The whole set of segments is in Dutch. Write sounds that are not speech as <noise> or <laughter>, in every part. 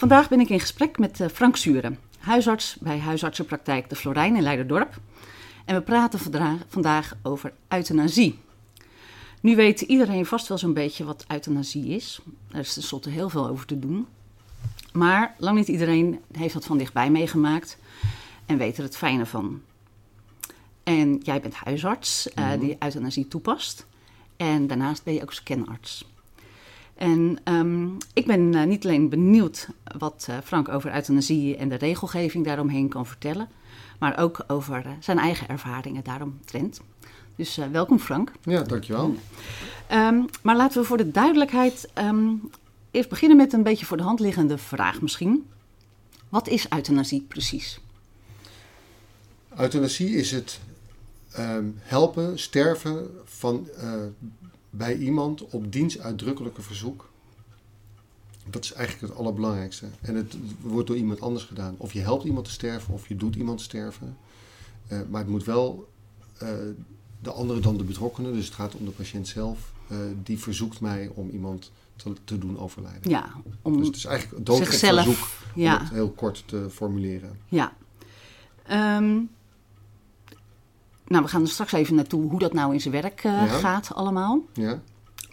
Vandaag ben ik in gesprek met eh, Frank Suren, huisarts bij huisartsenpraktijk De Florijn in Leiderdorp. En we praten vandaag over euthanasie. Nu weet iedereen vast wel zo'n beetje wat euthanasie is. Er is tenslotte heel veel over te doen. Maar lang niet iedereen heeft dat van dichtbij meegemaakt en weet er het fijne van. En jij bent huisarts eh, die euthanasie toepast. En daarnaast ben je ook scanarts. En ehm, ik ben eh, niet alleen benieuwd wat eh, Frank over euthanasie en de regelgeving daaromheen kan vertellen, maar ook over eh, zijn eigen ervaringen daaromtrent. Dus welkom Frank. Ja, dankjewel. Ehm, maar laten we voor de duidelijkheid ehm, eerst beginnen met een beetje voor de hand liggende vraag misschien. Wat is euthanasie precies? Euthanasie is het helpen, sterven van, bij iemand op diens uitdrukkelijke verzoek. Dat is eigenlijk het allerbelangrijkste. En het wordt door iemand anders gedaan. Of je helpt iemand te sterven, of je doet iemand sterven. Eh, maar het moet wel eh, de andere dan de betrokkenen, dus het gaat om de patiënt zelf, eh, die verzoekt mij om iemand te, te doen overlijden. Ja, om Dus het is eigenlijk een doodgek zichzelf. verzoek, om het heel kort te formuleren. Ja. Ehm, nou, we gaan er straks even naartoe hoe dat nou in zijn werk eh, Ja. gaat allemaal. Ja?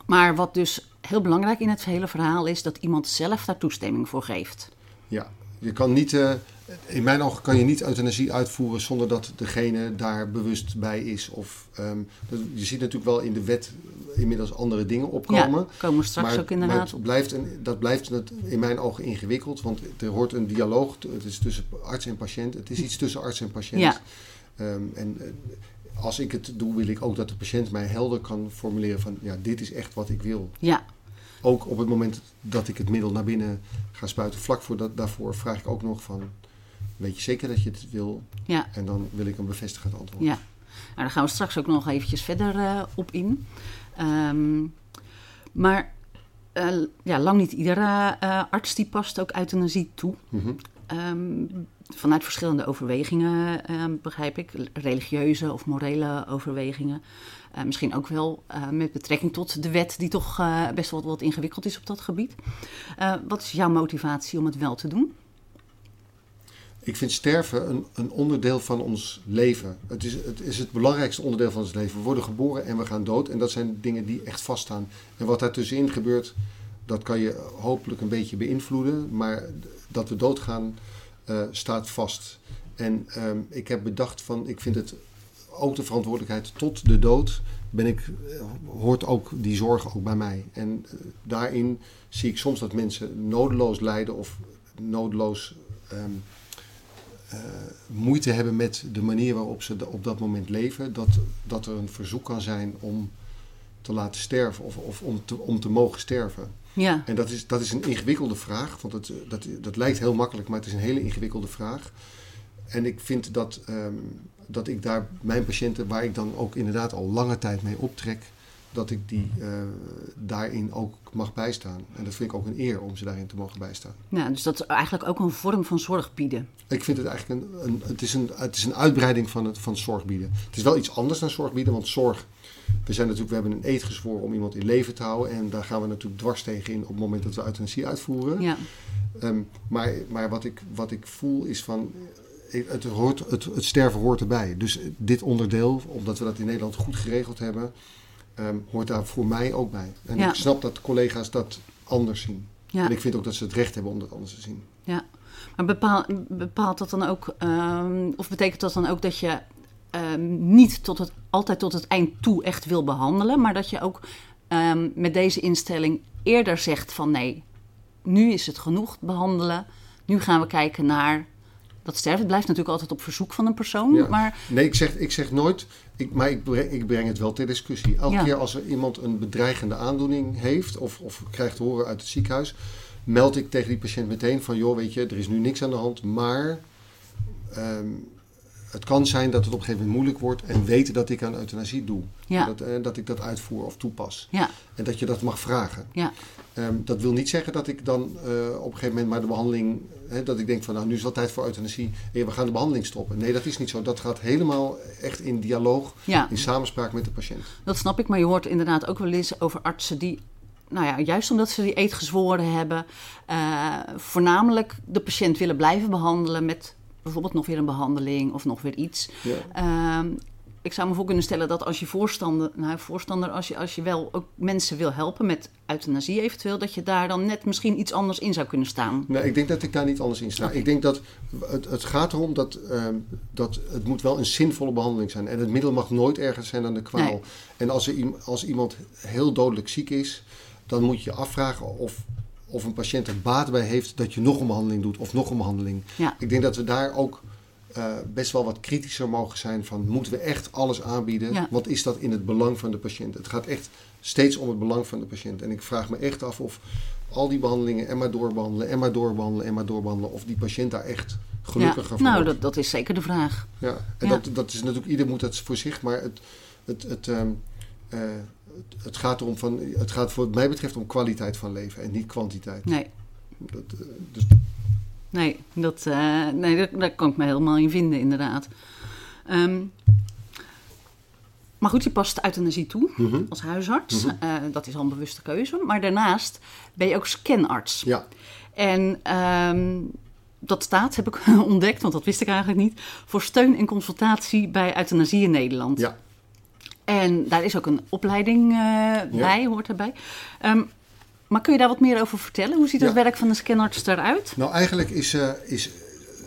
Maar wat dus heel belangrijk in het hele verhaal is dat iemand zelf daar toestemming voor geeft. Ja, je kan niet, eh, in mijn ogen kan je niet euthanasie uitvoeren zonder dat degene daar bewust bij is. Of, ehm, je ziet natuurlijk wel in de wet inmiddels andere dingen opkomen. Ja, komen straks maar, ook inderdaad maar het blijft een, dat blijft in mijn ogen ingewikkeld, want er hoort een dialoog, het is tussen arts en patiënt. Het is iets tussen arts en patiënt. Ja. Ehm, en eh, als ik het doe, wil ik ook dat de patiënt mij helder kan formuleren van, ja, dit is echt wat ik wil. Ja, Ook op het moment dat ik het middel naar binnen ga spuiten, vlak voor dat, daarvoor vraag ik ook nog van, weet je zeker dat je het wil? ja, En dan wil ik een bevestigend antwoord. ja. Nou, daar gaan we straks ook nog eventjes verder eh, op in. Ehm, maar eh, ja, lang niet iedere arts die past ook euthanasie toe. Mhm. Ehm, vanuit verschillende overwegingen, ehm, begrijp ik. Religieuze of morele overwegingen. Eh, misschien ook wel eh, met betrekking tot de wet, die toch eh, best wel wat ingewikkeld is op dat gebied. Wat is jouw motivatie om het wel te doen? Ik vind sterven een, een onderdeel van ons leven. Het is, het is het belangrijkste onderdeel van ons leven. We worden geboren en we gaan dood. En dat zijn dingen die echt vaststaan. En wat daartussenin gebeurt, dat kan je hopelijk een beetje beïnvloeden. Maar dat we doodgaan, eh, staat vast. En ehm, ik heb bedacht van, ik vind het ook de verantwoordelijkheid tot de dood. Ben ik, eh, hoort ook die zorg ook bij mij. En eh, daarin zie ik soms dat mensen nodeloos lijden of nodeloos ehm, eh, moeite hebben met de manier waarop ze op dat moment leven, dat, dat er een verzoek kan zijn om te laten sterven of, of om, te, om te mogen sterven. Ja, En dat is, dat is een ingewikkelde vraag, want het, dat, dat lijkt heel makkelijk, maar het is een hele ingewikkelde vraag. En ik vind dat, ehm, dat ik daar mijn patiënten, waar ik dan ook inderdaad al lange tijd mee optrek, dat ik die eh, daarin ook mag bijstaan. En dat vind ik ook een eer om ze daarin te mogen bijstaan. nou, dus dat is eigenlijk ook een vorm van zorg bieden. Ik vind het eigenlijk een, een, het is een, het is een uitbreiding van, het, van zorg bieden. Het is wel iets anders dan zorg bieden, want zorg. We, zijn natuurlijk, we hebben een eed gezworen om iemand in leven te houden. En daar gaan we natuurlijk dwars tegen in op het moment dat we euthanasie uitvoeren. Ja, Ehm, maar maar wat, ik, wat ik voel is van. ik- Het, hoort, het, het sterven hoort erbij. Dus dit onderdeel, omdat we dat in Nederland goed geregeld hebben, ehm, hoort daar voor mij ook bij. En Ja. ik snap dat collega's dat anders zien. ja. En ik vind ook dat ze het recht hebben om dat anders te zien. Ja, maar bepaal, bepaalt dat dan ook, ehm, of betekent dat dan ook dat je ehm, niet tot het, altijd tot het eind toe echt wil behandelen, maar dat je ook ehm, met deze instelling eerder zegt van nee, nu is het genoeg behandelen, nu gaan we kijken naar dat sterven. Het blijft natuurlijk altijd op verzoek van een persoon, Ja. maar Nee, ik zeg, ik zeg nooit, ik, maar ik breng, ik breng het wel ter discussie. Elke Ja. keer als er iemand een bedreigende aandoening heeft of, of krijgt horen uit het ziekenhuis, meld ik tegen die patiënt meteen van, joh, weet je, er is nu niks aan de hand, maar ehm, het kan zijn dat het op een gegeven moment moeilijk wordt en weten dat ik aan euthanasie doe. Ja. Dat, eh, dat ik dat uitvoer of toepas. ja, En dat je dat mag vragen. ja, Ehm, dat wil niet zeggen dat ik dan eh, op een gegeven moment maar de behandeling, hè, dat ik denk van nou nu is het wel tijd voor euthanasie, en we gaan de behandeling stoppen. Nee, dat is niet zo. Dat gaat helemaal echt in dialoog, ja. in samenspraak met de patiënt. Dat snap ik, maar je hoort inderdaad ook wel eens over artsen die nou ja, juist omdat ze die eet gezworen hebben, eh, voornamelijk de patiënt willen blijven behandelen met bijvoorbeeld nog weer een behandeling of nog weer iets. Ja. Ehm, ik zou me voor kunnen stellen dat als je voorstander, nou voorstander, als je, als je wel ook mensen wil helpen met euthanasie eventueel, dat je daar dan net misschien iets anders in zou kunnen staan. Nee, ik denk dat ik daar niet anders in sta. Ik denk dat het, het gaat erom dat, ehm, dat het moet wel een zinvolle behandeling zijn. En het middel mag nooit erger zijn dan de kwaal. Nee. En als, er, als iemand heel dodelijk ziek is, dan moet je je afvragen of, of een patiënt er baat bij heeft dat je nog een behandeling doet of nog een behandeling. Ja. Ik denk dat we daar ook eh, best wel wat kritischer mogen zijn van moeten we echt alles aanbieden? Ja. Want is dat in het belang van de patiënt? Het gaat echt steeds om het belang van de patiënt. En ik vraag me echt af of al die behandelingen en maar doorbehandelen en maar doorbehandelen en maar doorbehandelen, of die patiënt daar echt gelukkiger van nou, wordt. dat, dat is zeker de vraag. Ja, en Ja. Dat, dat is natuurlijk, ieder moet dat voor zich, maar het, het, het, ehm, eh, het, gaat erom van, het gaat voor mij betreft om kwaliteit van leven en niet kwantiteit. Nee, Dat, eh, dus, nee, dat, eh, nee daar, daar kan ik me helemaal in vinden, inderdaad. Ehm, maar goed, je past euthanasie toe mhm. als huisarts. Mhm. Eh, dat is al een bewuste keuze. Maar daarnaast ben je ook scanarts. Ja, En ehm, dat staat, heb ik <laughs> ontdekt, want dat wist ik eigenlijk niet, voor steun en consultatie bij euthanasie in Nederland. ja. En daar is ook een opleiding eh, bij, hoort erbij. Ehm, maar kun je daar wat meer over vertellen? Hoe ziet het Ja. werk van de scanarts eruit? Nou, eigenlijk is, eh, is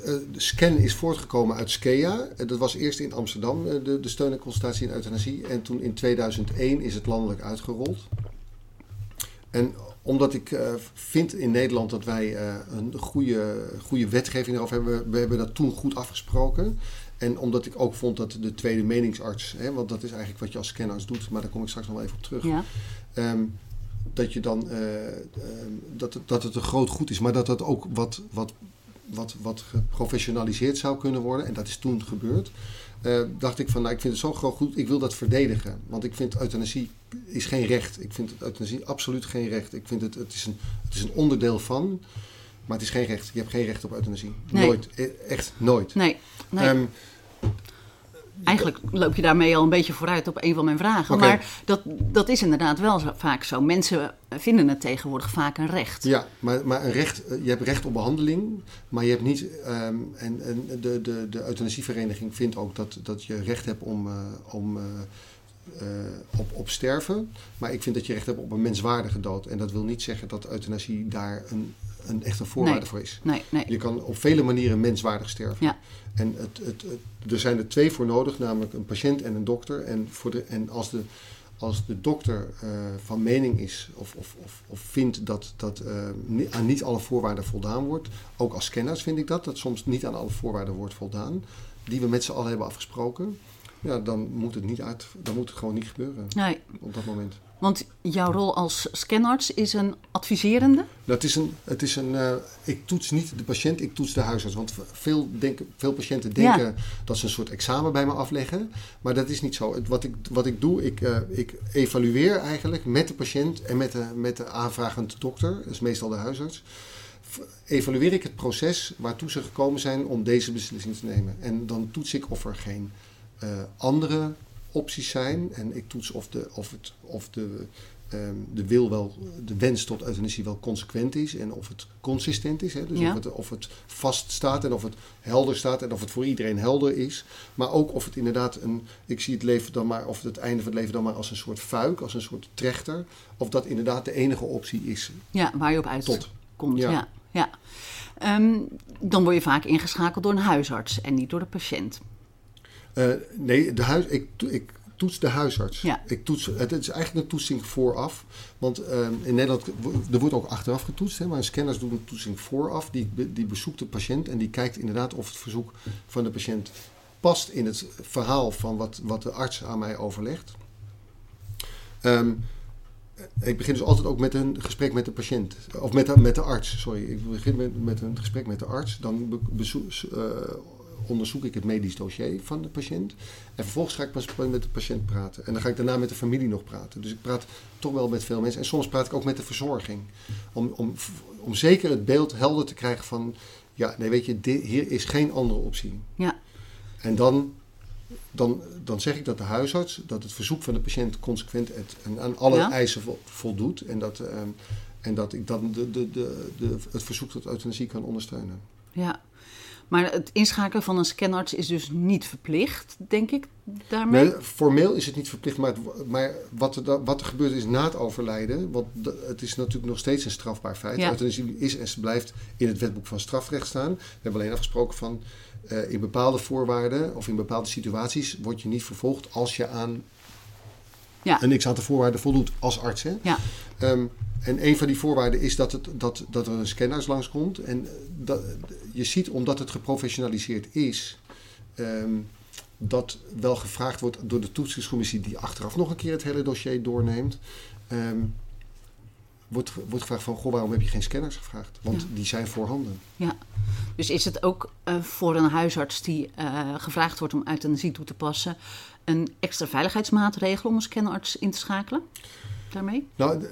eh, de scan is voortgekomen uit SKEA. Eh, Dat was eerst in Amsterdam, de, de steun en consultatie in euthanasie. En toen in 2001 is het landelijk uitgerold. En omdat ik vind in Nederland dat wij een goede, goede wetgeving erover hebben, we hebben dat toen goed afgesproken. En omdat ik ook vond dat de tweede meningsarts, hè, want dat is eigenlijk wat je als scanarts doet, maar daar kom ik straks nog wel even op terug. Ja, Ehm, dat je dan eh, ehm, dat, het- dat het een groot goed is, maar dat het ook wat, wat, wat, wat geprofessionaliseerd zou kunnen worden. En dat is toen gebeurd. Eh, dacht ik van, nou, ik vind het zo groot goed, ik wil dat verdedigen. Want ik vind euthanasie is geen recht. Ik vind euthanasie absoluut geen recht. Ik vind het, het, is een, het is een onderdeel van, maar het is geen recht. Je hebt geen recht op euthanasie. Nee. Nooit. Eh, Echt nooit. nee. Nee. Ehm, Eigenlijk loop je daarmee al een beetje vooruit op een van mijn vragen. Maar dat, dat is inderdaad wel zo- vaak zo. Mensen vinden het tegenwoordig vaak een recht. Ja, maar, maar een recht, eh, je hebt recht op behandeling, maar je hebt niet. ehm, en en de, de, de euthanasievereniging vindt ook dat, dat je recht hebt om, eh, om, eh, op, op sterven. Maar ik vind dat je recht hebt op een menswaardige dood. En dat wil niet zeggen dat euthanasie daar een, een echte voorwaarde Nee. voor is. Nee, nee. Je kan op vele manieren menswaardig sterven. Ja. En het, het, het- er zijn er twee voor nodig, namelijk een patiënt en een dokter. En, voor de, en als, de, als de dokter eh, van mening is of, of, of, of vindt dat, dat eh, aan niet alle voorwaarden voldaan wordt, ook als scanners vind ik dat, dat soms niet aan alle voorwaarden wordt voldaan, die we met z'n allen hebben afgesproken, ja, dan moet het, niet uit, dan moet het gewoon niet gebeuren nee. op dat moment. Want jouw rol als scanarts is een adviserende. Dat is een, het is een, eh, ik toets niet de patiënt, ik toets de huisarts. Want veel, denken, veel patiënten denken dat ze een soort examen bij me afleggen. Maar dat is niet zo. Het, wat, ik, wat ik doe, ik, eh, ik evalueer eigenlijk met de patiënt en met de, met de aanvragende dokter, dat is meestal de huisarts. Evalueer ik het proces waartoe ze gekomen zijn om deze beslissing te nemen. En dan toets ik of er geen andere opties zijn. En ik toets of de, of het, of de, ehm, de wil wel, de wens tot euthanasie wel consequent is en of het consistent is. Hè? Dus Ja. of, het, of het vast staat en of het helder staat en of het voor iedereen helder is. Maar ook of het inderdaad een, ik zie het leven dan maar, of het einde van het leven dan maar als een soort fuik, als een soort trechter. Of dat inderdaad de enige optie is. Ja, waar je op uit Tot. komt. Ja. Ja. Ja, Ehm, dan word je vaak ingeschakeld door een huisarts en niet door de patiënt. Eh, nee, de huis, ik, ik toets de huisarts. Ja. Ik toets, het is eigenlijk een toetsing vooraf. Want ehm, in Nederland, er wordt ook achteraf getoetst. Hè, maar scanners doen een toetsing vooraf. Die, die bezoekt de patiënt en die kijkt inderdaad of het verzoek van de patiënt past in het verhaal van wat, wat de arts aan mij overlegt. Ehm, ik begin dus altijd ook met een gesprek met de patiënt. Of met de, met de arts, sorry. Ik begin met, met een gesprek met de arts. Dan be- bezoek- eh, onderzoek ik het medisch dossier van de patiënt. En vervolgens ga ik pas met de patiënt praten. En dan ga ik daarna met de familie nog praten. Dus ik praat toch wel met veel mensen. En soms praat ik ook met de verzorging. Om, om, om zeker het beeld helder te krijgen van... Ja, nee, weet je, dit, hier is geen andere optie. Ja. En dan dan, dan zeg ik dat de huisarts dat het verzoek van de patiënt consequent het, en aan alle Ja. eisen vo- voldoet. En dat, ehm, en dat ik dan de, de, de, de, het verzoek tot euthanasie kan ondersteunen. Ja. Maar het inschakelen van een scanarts is dus niet verplicht, denk ik, daarmee? Nee, formeel is het niet verplicht, maar, het- maar wat, er, wat er gebeurd is na het overlijden, want het is natuurlijk nog steeds een strafbaar feit. Ja. Euthanasie is en blijft in het wetboek van strafrecht staan. We hebben alleen afgesproken van eh, in bepaalde voorwaarden of in bepaalde situaties word je niet vervolgd als je aan Ja. een x-aantal voorwaarden voldoet als arts. Hè? Ja. Ehm, en een van die voorwaarden is dat, het, dat, dat er een scanarts langskomt. En eh, dat, je ziet, omdat het geprofessionaliseerd is, ehm, dat wel gevraagd wordt door de toetsingscommissie die achteraf nog een keer het hele dossier doorneemt. ehm, wordt, wordt gevraagd van, goh, waarom heb je geen scanners gevraagd? Want Ja. die zijn voorhanden. Dus is het ook eh, voor een huisarts die eh, gevraagd wordt om euthanasie toe te passen... een extra veiligheidsmaatregel om een scanarts in te schakelen? Daarmee? Nou, eh,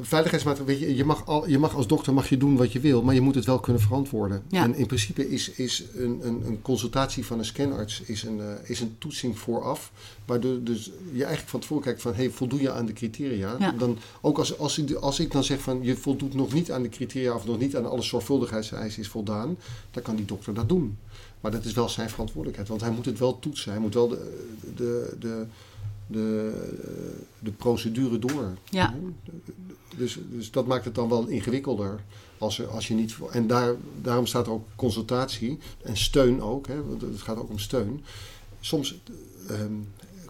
veiligheidsmaatregelen, weet je, je mag, al, je mag als dokter mag je doen wat je wil, maar je moet het wel kunnen verantwoorden. Ja. En in principe is, is een, een, een consultatie van een scanarts is een, eh, is een toetsing vooraf, waardoor dus je eigenlijk van tevoren kijkt van, hey, voldoe je aan de criteria? Ja. Dan, ook als, als, ik, als ik dan zeg van, je voldoet nog niet aan de criteria of nog niet aan alle zorgvuldigheidseisen is voldaan, dan kan die dokter dat doen. Maar dat is wel zijn verantwoordelijkheid, want hij moet het wel toetsen. Hij moet wel de, de, de, de, de procedure door. Ja. Dus, dus dat maakt het dan wel ingewikkelder. Als, er, als je niet, en daar, daarom staat er ook consultatie en steun ook. Hè, want het gaat ook om steun. Soms ehm,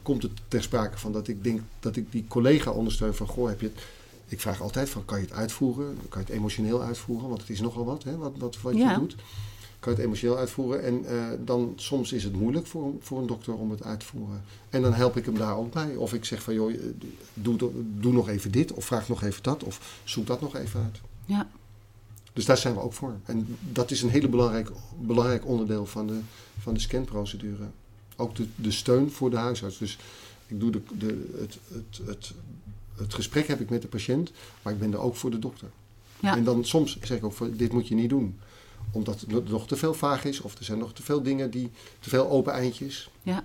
komt het ter sprake van dat ik denk dat ik die collega ondersteun van goh, heb je het. Ik vraag altijd van kan je het uitvoeren? Kan je het emotioneel uitvoeren? Want het is nogal wat, hè, wat, wat, wat Ja. je doet. Kan je het emotioneel uitvoeren? En eh, dan soms is het moeilijk voor, voor een dokter om het uit te voeren. En dan help ik hem daar ook bij. Of ik zeg van joh, eh, doe, doe nog even dit. Of vraag nog even dat. Of zoek dat nog even uit. Ja. Dus daar zijn we ook voor. En dat is een hele belangrijk, belangrijk onderdeel van de, van de scanprocedure. Ook de, de steun voor de huisarts. Dus ik doe de, de, het, het, het, het gesprek heb ik met de patiënt, maar ik ben er ook voor de dokter. Ja. En dan soms zeg ik ook van dit moet je niet doen. Omdat het nog te veel vaag is of er zijn nog te veel dingen die, te veel open eindjes. Ja,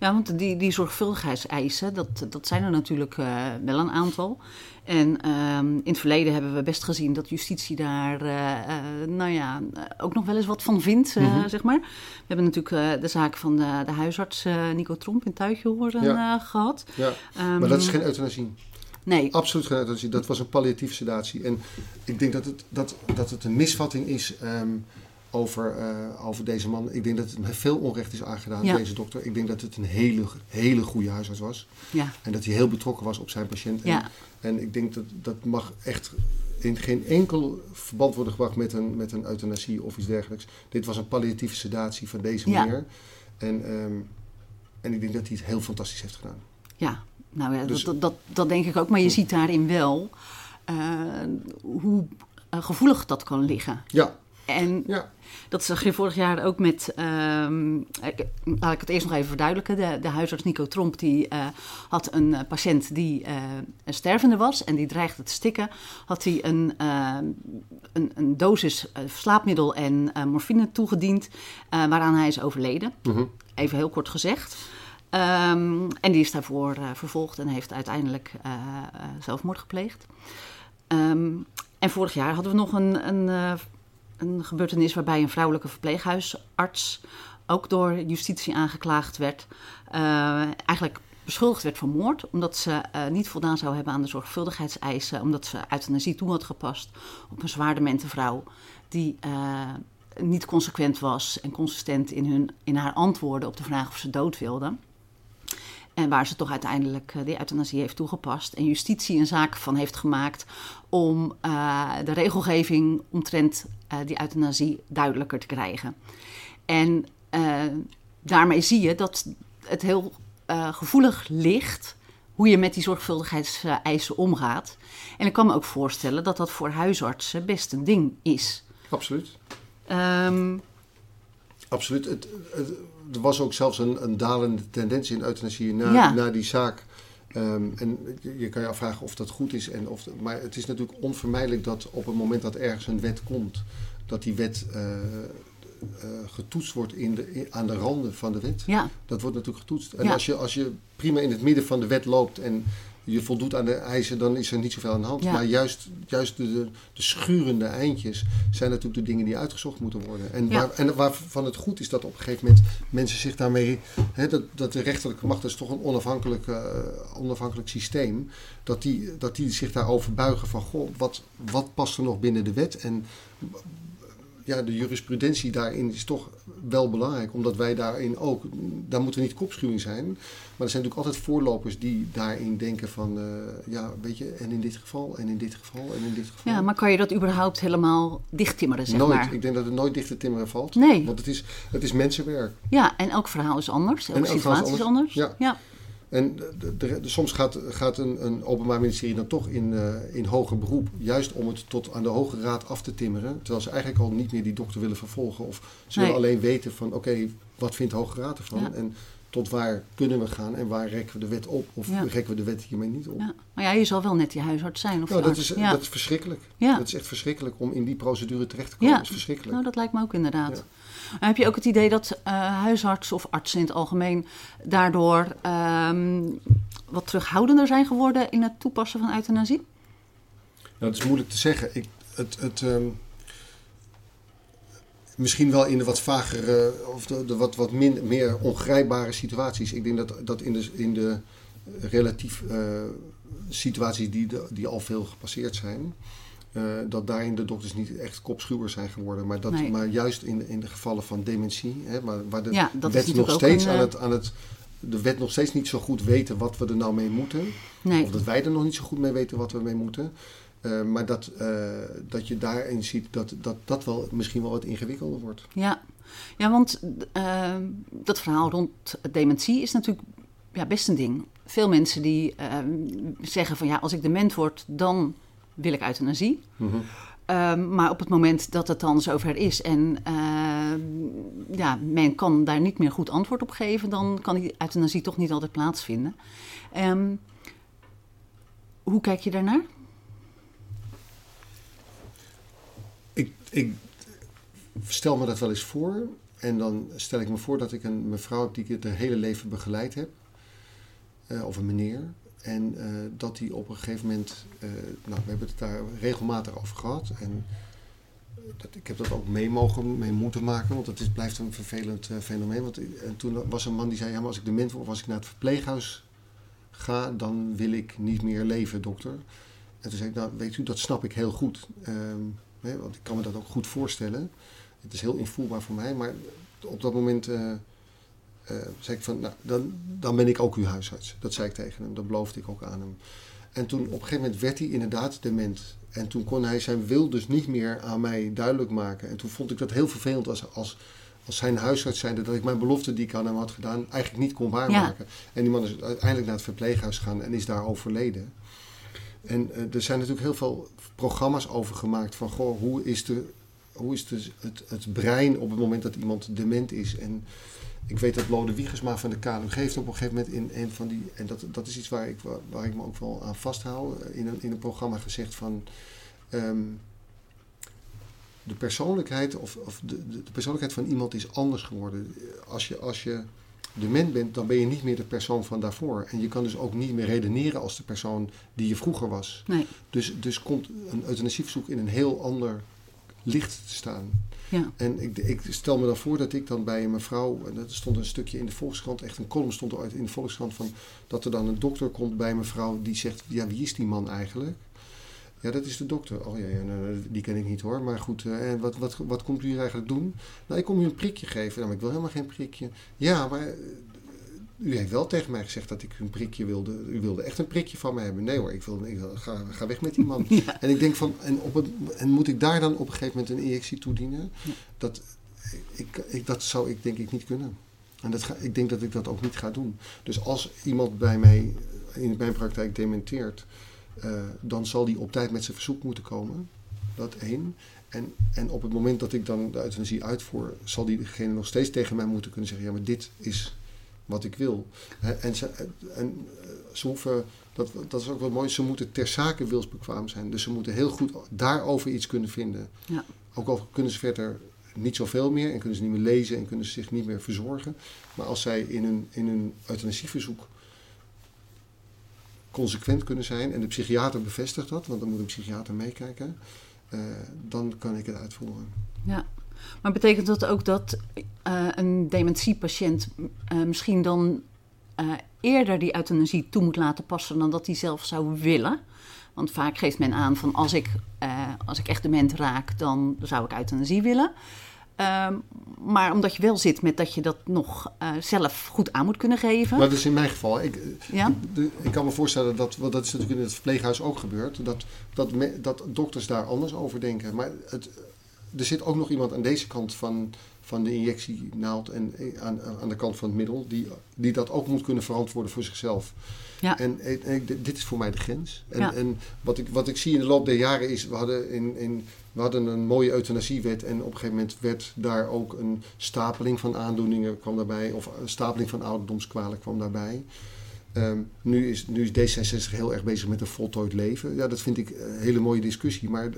ja want die, die zorgvuldigheidseisen, dat, dat zijn er natuurlijk eh, wel een aantal. En ehm, in het verleden hebben we best gezien dat justitie daar, eh, eh, nou ja, ook nog wel eens wat van vindt, Mhm. zeg maar. We hebben natuurlijk de zaak van de, de huisarts Nico Tromp in Tuitjehoorn Ja. eh, gehad. Ja. Ehm, Maar dat is geen euthanasie. Nee, Absoluut geen euthanasie. Dat was een palliatieve sedatie. En ik denk dat het, dat, dat het een misvatting is ehm, over, eh, over deze man. Ik denk dat het veel onrecht is aangedaan, Ja. deze dokter. Ik denk dat het een hele, hele goede huisarts was. ja, En dat hij heel betrokken was op zijn patiënt. En, ja, en ik denk dat dat mag echt in geen enkel verband worden gebracht met een, met een euthanasie of iets dergelijks. Dit was een palliatieve sedatie van deze meneer. En, ehm, en ik denk dat hij het heel fantastisch heeft gedaan. Ja. Nou ja, Dus- dat, dat, dat denk ik ook. Maar je ziet daarin wel eh, hoe eh, gevoelig dat kan liggen. Ja, En ja. Dat zag je vorig jaar ook met, ehm, ik- laat ik het eerst nog even verduidelijken. De, de huisarts Nico Tromp die, eh, had een eh, patiënt die eh, een stervende was en die dreigde te stikken. Had hij een, eh, een, een dosis eh, slaapmiddel en eh, morfine toegediend eh, waaraan hij is overleden. Mhm. Even heel kort gezegd. Ehm, en die is daarvoor eh, vervolgd en heeft uiteindelijk eh, eh, zelfmoord gepleegd. Ehm, en vorig jaar hadden we nog een, een, een gebeurtenis waarbij een vrouwelijke verpleeghuisarts ook door justitie aangeklaagd werd. eigenlijk beschuldigd werd van moord, omdat ze niet voldaan zou hebben aan de zorgvuldigheidseisen, omdat ze euthanasie toe had gepast op een zwaar demente vrouw die niet consequent was en consistent in, hun, in haar antwoorden op de vraag of ze dood wilde. En waar ze toch uiteindelijk eh, die euthanasie heeft toegepast. En justitie een zaak van heeft gemaakt om eh, de regelgeving omtrent eh, die euthanasie duidelijker te krijgen. En daarmee zie je dat het heel gevoelig ligt hoe je met die zorgvuldigheidseisen omgaat. En ik kan me ook voorstellen dat dat voor huisartsen best een ding is. Absoluut. Ehm, Absoluut. Het, het- er was ook zelfs een, een dalende tendens in euthanasie na, Ja. na die zaak. Ehm, en je, kan je afvragen of dat goed is. En of, maar het is natuurlijk onvermijdelijk dat op het moment dat ergens een wet komt, dat die wet eh, eh, getoetst wordt in de, in- aan de randen van de wet. Ja, Dat wordt natuurlijk getoetst. En Ja. als, je, als je prima in het midden van de wet loopt en je voldoet aan de eisen, dan is er niet zoveel aan de hand. Ja. Maar juist, juist de, de, de schurende eindjes zijn natuurlijk de dingen die uitgezocht moeten worden. En, Ja. waar, en waarvan het goed is dat op een gegeven moment mensen zich daarmee. Hè, dat, dat de rechterlijke macht, dat is toch een onafhankelijk, eh, onafhankelijk systeem. Dat die, dat die zich daarover buigen van: goh, wat, wat past er nog binnen de wet? En ja, de jurisprudentie daarin is toch wel belangrijk, omdat wij daarin ook, daar moeten we niet kopschuwing zijn, maar er zijn natuurlijk altijd voorlopers die daarin denken van, eh, ja, weet je, en in dit geval, en in dit geval, en in dit geval. ja, maar kan je dat überhaupt helemaal dichttimmeren, zeg nooit. maar? Ik denk dat het nooit dicht te timmeren valt. Nee. Want het is, het is mensenwerk. Ja, en elk verhaal is anders. Elke elk verhaal is situatie is anders. anders. Ja. ja. En de, de- de- soms gaat, gaat een, een openbaar ministerie dan toch in, eh, in hoger beroep, juist om het tot aan de Hoge Raad af te timmeren. Terwijl ze eigenlijk al niet meer die dokter willen vervolgen. Of ze Nee. willen alleen weten van, oké, wat vindt de Hoge Raad ervan? Ja. En tot waar kunnen we gaan en waar rekken we de wet op? Of Ja. rekken we de wet hiermee niet op? Ja. Maar ja, je zal wel net die huisarts zijn. Of Nou, dat, is, dat is verschrikkelijk. Dat is echt verschrikkelijk om in die procedure terecht te komen. Dat is verschrikkelijk. Nou, dat lijkt me ook inderdaad. Heb je ook het idee dat eh, huisartsen of artsen in het algemeen daardoor ehm, wat terughoudender zijn geworden in het toepassen van euthanasie? Nou, dat is moeilijk te zeggen. Ik, het, het, ehm, misschien wel in de wat vagere of de, wat, wat min, meer ongrijpbare situaties. Ik denk dat, dat in, de, in de relatief eh, situaties die, die al veel gepasseerd zijn, dat daarin de dokters niet echt kopschuwers zijn geworden. Maar, dat, Nee. maar juist in, de- in de gevallen van dementie, hè, waar, waar de Ja, wet nog steeds een, aan eh, het, aan het. De wet nog steeds niet zo goed weten wat we er nou mee moeten. Nee. Of dat wij er nog niet zo goed mee weten wat we mee moeten. Eh, maar dat, eh, dat je daarin ziet dat, dat dat wel misschien wel wat ingewikkelder wordt. Ja, ja want eh, dat verhaal rond dementie is natuurlijk ja, best een ding. Veel mensen die eh, zeggen van ja, als ik dement word, dan wil ik euthanasie. Ehm, maar op het moment dat het dan zover is en eh, ja, men kan daar niet meer goed antwoord op geven, dan kan die euthanasie toch niet altijd plaatsvinden. Ehm, hoe kijk je daarnaar? Ik, ik stel me dat wel eens voor. En dan stel ik me voor dat ik een mevrouw heb die ik het hele leven begeleid heb. Eh, of een meneer. En eh, dat die op een gegeven moment... eh, nou, we hebben het daar regelmatig over gehad. En dat, ik heb dat ook mee mogen, mee moeten maken. Want het is, blijft een vervelend eh, fenomeen. Want, eh, en toen was een man die zei... Als ik dement word of als ik naar het verpleeghuis ga... dan wil ik niet meer leven, dokter. En toen zei ik, nou weet u, dat snap ik heel goed. Ehm, hè, want ik kan me dat ook goed voorstellen. Het is heel invoelbaar voor mij. Maar op dat moment eh, zei ik van, nou, dan, dan ben ik ook uw huisarts. Dat zei ik tegen hem, dat beloofde ik ook aan hem. En toen op een gegeven moment werd hij inderdaad dement. En toen kon hij zijn wil dus niet meer aan mij duidelijk maken. En toen vond ik dat heel vervelend als, als, als zijn huisarts zijnde... dat ik mijn belofte die ik aan hem had gedaan eigenlijk niet kon waarmaken. En die man is uiteindelijk naar het verpleeghuis gegaan en is daar overleden. En eh, er zijn natuurlijk heel veel programma's over gemaakt van... Goh, hoe is, de, hoe is de, het, het brein op het moment dat iemand dement is... En, ik weet dat Lode Wiegersma van de KNUG heeft op een gegeven moment in een van die... En dat, dat is iets waar ik, waar, ik me ook wel aan vasthoud. In een, in een programma gezegd van... ehm, de persoonlijkheid, of, of de, de, de persoonlijkheid van iemand is anders geworden. Als je, als je dement bent, dan ben je niet meer de persoon van daarvoor. En je kan dus ook niet meer redeneren als de persoon die je vroeger was. Nee. Dus, dus komt een euthanasieverzoek in een heel ander licht te staan. Ja. En ik, ik stel me dan voor dat ik dan bij een mevrouw, en dat stond een stukje in de Volkskrant, echt een column stond eruit in de Volkskrant van dat er dan een dokter komt bij een mevrouw die zegt, ja wie is die man eigenlijk? Ja, dat is de dokter. Oh ja, ja nou, die ken ik niet hoor. Maar goed, eh, en wat, wat, wat komt u hier eigenlijk doen? Nou, ik kom u een prikje geven. Nou, maar ik wil helemaal geen prikje. Ja, maar eh, u heeft wel tegen mij gezegd dat ik een prikje wilde. U wilde echt een prikje van mij hebben. Nee hoor, ik, wil, ik wil, ga, ga weg met die man. <laughs> Ja. En ik denk van, en, op het, en moet ik daar dan op een gegeven moment een injectie toedienen? Dat, ik, ik, dat zou ik denk ik niet kunnen. En dat ga, ik denk dat ik dat ook niet ga doen. Dus als iemand bij mij in mijn praktijk dementeert, uh, dan zal die op tijd met zijn verzoek moeten komen. Dat één. En, en op het moment dat ik dan de euthanasie uitvoer, zal diegene nog steeds tegen mij moeten kunnen zeggen: ja, maar dit is wat ik wil. En ze, en ze hoeven, dat, dat is ook wel mooi, ze moeten ter zake wilsbekwaam zijn. Dus ze moeten heel goed daarover iets kunnen vinden. Ja. Ook al kunnen ze verder niet zoveel meer en kunnen ze niet meer lezen en kunnen ze zich niet meer verzorgen. Maar als zij in hun, in hun euthanasieverzoek consequent kunnen zijn en de psychiater bevestigt dat, want dan moet een psychiater meekijken, uh, dan kan ik het uitvoeren. Ja, maar betekent dat ook dat uh, een dementiepatiënt uh, misschien dan eerder die euthanasie toe moet laten passen dan dat hij zelf zou willen? Want vaak geeft men aan van als ik, als ik echt dement raak, dan zou ik euthanasie willen. Ehm, maar omdat je wel zit met dat je dat nog zelf goed aan moet kunnen geven. Maar dat is in mijn geval. Ik, ja? ik, ik kan me voorstellen dat, want dat is natuurlijk in het verpleeghuis ook gebeurd, dat, dat, me, dat dokters daar anders over denken. Maar het, er zit ook nog iemand aan deze kant van, van de injectienaald en eh, aan, aan de kant van het middel, die, die dat ook moet kunnen verantwoorden voor zichzelf. Ja. En, en, dit is voor mij de grens. En, ja. en wat, ik, wat ik zie in de loop der jaren is, we hadden in, in we hadden een mooie euthanasiewet en op een gegeven moment werd daar ook een stapeling van aandoeningen kwam daarbij, of een stapeling van ouderdomskwalen kwam daarbij. Um, nu, is, nu is D66 heel erg bezig met een voltooid leven. Ja, dat vind ik een hele mooie discussie. Maar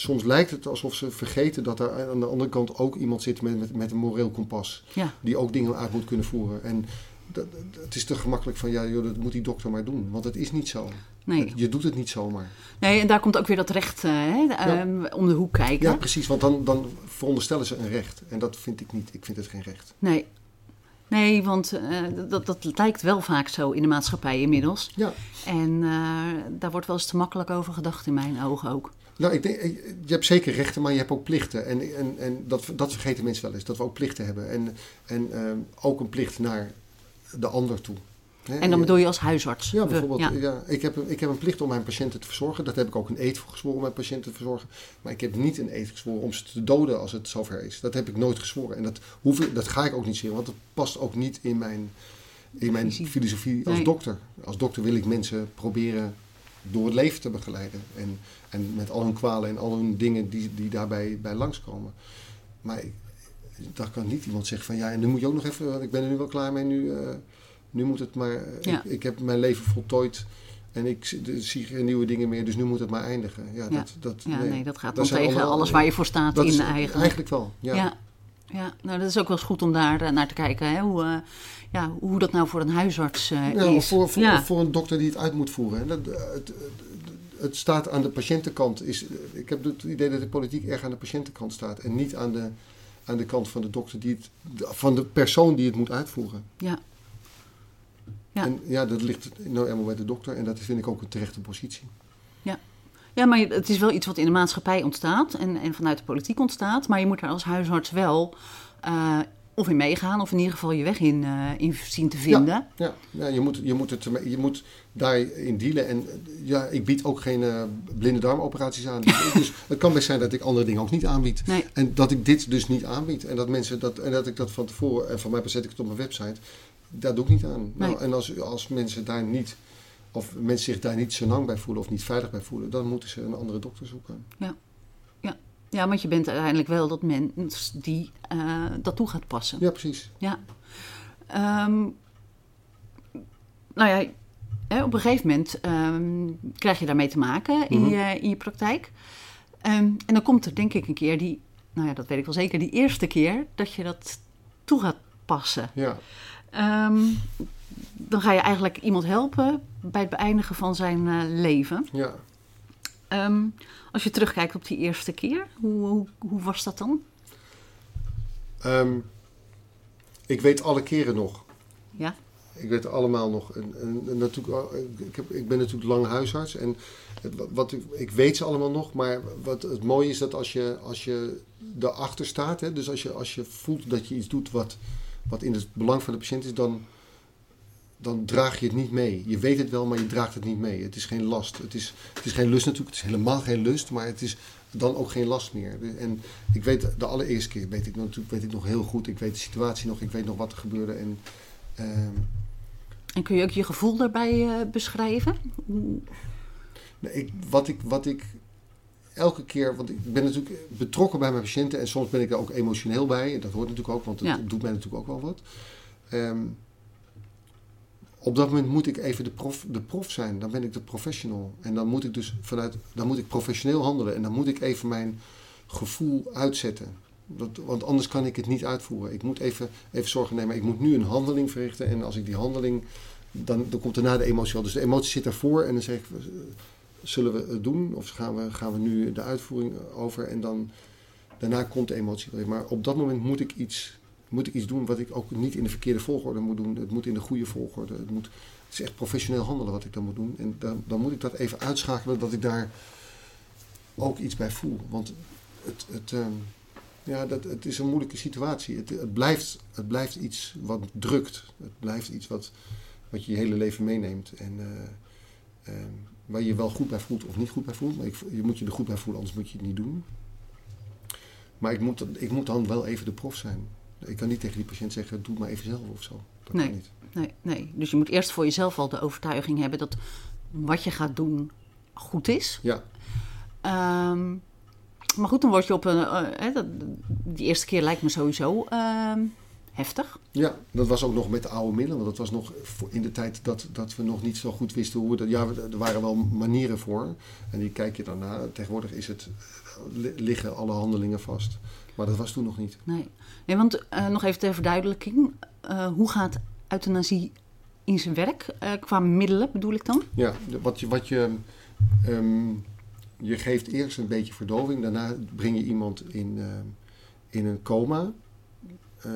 soms lijkt het alsof ze vergeten dat er aan de andere kant ook iemand zit met, met, met een moreel kompas. Ja. Die ook dingen uit moet kunnen voeren. En dat, het is te gemakkelijk van, ja, joh, dat moet die dokter maar doen. Want het is niet zo. Nee. Je doet het niet zomaar. Nee, en daar komt ook weer dat recht uh, hè, um, om de hoek kijken. Ja, precies. Want dan, dan veronderstellen ze een recht. En dat vind ik niet. Ik vind het geen recht. Nee. Nee, want uh, dat, dat lijkt wel vaak zo in de maatschappij inmiddels. Ja. En uh, daar wordt wel eens te makkelijk over gedacht in mijn ogen ook. Nou, ik denk, je hebt zeker rechten, maar je hebt ook plichten. En, en, en dat, dat vergeten mensen wel eens, dat we ook plichten hebben. En, en uh, ook een plicht naar de ander toe. En dan bedoel je als huisarts? Ja, bijvoorbeeld. Ja. ik, heb, ik heb een plicht om mijn patiënten te verzorgen. Dat heb ik ook een eed voor gezworen om mijn patiënten te verzorgen. Maar ik heb niet een eed gezworen om ze te doden als het zover is. Dat heb ik nooit gezworen. En dat, hoef ik, dat ga ik ook niet zeggen, want dat past ook niet in mijn, in mijn filosofie als dokter. Als dokter wil ik mensen proberen door het leven te begeleiden. En, en met al hun kwalen en al hun dingen die, die daarbij bij langskomen. Maar daar kan niet iemand zeggen van ja, en nu moet je ook nog even, ik ben er nu wel klaar mee, nu, uh, nu moet het maar, ik, ik, heb mijn leven voltooid en ik zie geen nieuwe dingen meer, dus nu moet het maar eindigen. Ja, ja. Dat, dat, ja nee, dat gaat dan tegen alles waar je voor staat in eigenlijk. Eigenlijk wel, ja. Ja. nou dat is ook wel eens goed om daar uh, naar te kijken, hè? Hoe, uh, ja, hoe dat nou voor een huisarts uh, ja, is. Voor, voor, ja. voor een dokter die het uit moet voeren. Dat, het, het staat aan de patiëntenkant. Is, ik heb het idee dat de politiek erg aan de patiëntenkant staat en niet aan de aan de kant van de dokter, die het, van de persoon die het moet uitvoeren. Ja. Ja. En ja, dat ligt nou eenmaal bij de dokter en dat vind ik ook een terechte positie. Ja. Maar het is wel iets wat in de maatschappij ontstaat en, en vanuit de politiek ontstaat. Maar je moet daar als huisarts wel uh, of in meegaan, of in ieder geval je weg in, uh, in zien te vinden. Ja, ja, ja, je, moet, je, moet het, je moet daarin dealen. En ja, ik bied ook geen uh, blinde darmoperaties aan. <laughs> dus het kan best zijn dat ik andere dingen ook niet aanbied. Nee. En dat ik dit dus niet aanbied. En dat mensen dat, en dat ik dat van tevoren, en van mij zet ik het op mijn website, daar doe ik niet aan. Nou, en als, als mensen daar niet, of mensen zich daar niet zo lang bij voelen of niet veilig bij voelen, dan moeten ze een andere dokter zoeken. Ja. Ja, want je bent uiteindelijk wel dat mens die uh, dat toe gaat passen. Ja, precies. Ja. Um, nou ja, hè, op een gegeven moment um, krijg je daarmee te maken in, mm je, in je praktijk. Um, en dan komt er denk ik een keer die, nou ja, dat weet ik wel zeker, die eerste keer dat je dat toe gaat passen. Ja. Dan ga je eigenlijk iemand helpen bij het beëindigen van zijn uh, leven. Ja. Um, als je terugkijkt op die eerste keer, hoe, hoe, hoe was dat dan? Um, ik weet alle keren nog. Ja? Ik weet allemaal nog. En, en, natuurlijk, ik, heb, ik ben natuurlijk lang huisarts. En wat, ik, ik weet ze allemaal nog. Maar wat het mooie is dat als je, als je erachter staat. Hè, dus als je, als je voelt dat je iets doet wat, wat in het belang van de patiënt is. Dan, dan draag je het niet mee. Je weet het wel, maar je draagt het niet mee. Het is geen last. Het is, het is geen lust natuurlijk. Het is helemaal geen lust, maar het is dan ook geen last meer. En ik weet, de allereerste keer weet ik natuurlijk weet ik nog heel goed. Ik weet de situatie nog. Ik weet nog wat er gebeurde. En, uh, en kun je ook je gevoel daarbij uh, beschrijven? Nee, ik, wat, ik, wat ik elke keer, want ik ben natuurlijk betrokken bij mijn patiënten en soms ben ik daar ook emotioneel bij. En dat hoort natuurlijk ook, want het ja. doet mij natuurlijk ook wel wat. Um, op dat moment moet ik even de prof, de prof zijn. Dan ben ik de professional. En dan moet ik dus vanuit, dan moet ik professioneel handelen. En dan moet ik even mijn gevoel uitzetten. Dat, want anders kan ik het niet uitvoeren. Ik moet even, even zorgen nemen. Ik moet nu een handeling verrichten. En als ik die handeling. Dan, dan komt daarna de emotie al. Dus de emotie zit daarvoor. En dan zeg ik. Zullen we het doen? Of gaan we, gaan we nu de uitvoering over? En dan. Daarna komt de emotie. Maar op dat moment moet ik iets. Moet ik iets doen wat ik ook niet in de verkeerde volgorde moet doen. Het moet in de goede volgorde. Het, moet, het is echt professioneel handelen wat ik dan moet doen. En dan, dan moet ik dat even uitschakelen dat ik daar ook iets bij voel. Want het, het, ehm, ja, dat, het is een moeilijke situatie. Het, het, blijft, het blijft iets wat drukt. Het blijft iets wat, wat je je hele leven meeneemt. En uh, waar je je wel goed bij voelt of niet goed bij voelt. Maar je moet je er goed bij voelen, anders moet je het niet doen. Maar ik moet, ik moet dan wel even de prof zijn. Ik kan niet tegen die patiënt zeggen, doe het maar even zelf of zo. Dat nee, kan niet. Nee, nee. Dus je moet eerst voor jezelf al de overtuiging hebben dat wat je gaat doen goed is. Ja. Um, maar goed, dan word je op een. Uh, dat, die eerste keer lijkt me sowieso uh, heftig. Ja, dat was ook nog met de oude middelen. Want dat was nog in de tijd dat, dat we nog niet zo goed wisten hoe dat. Ja, er waren wel manieren voor. En die kijk je daarna. Tegenwoordig is het, liggen alle handelingen vast. Maar dat was toen nog niet. Nee, nee want uh, nog even ter verduidelijking. hoe gaat euthanasie in zijn werk? qua middelen bedoel ik dan? Ja, wat je. Wat je um, je geeft eerst een beetje verdoving, daarna breng je iemand in, in een coma. Uh,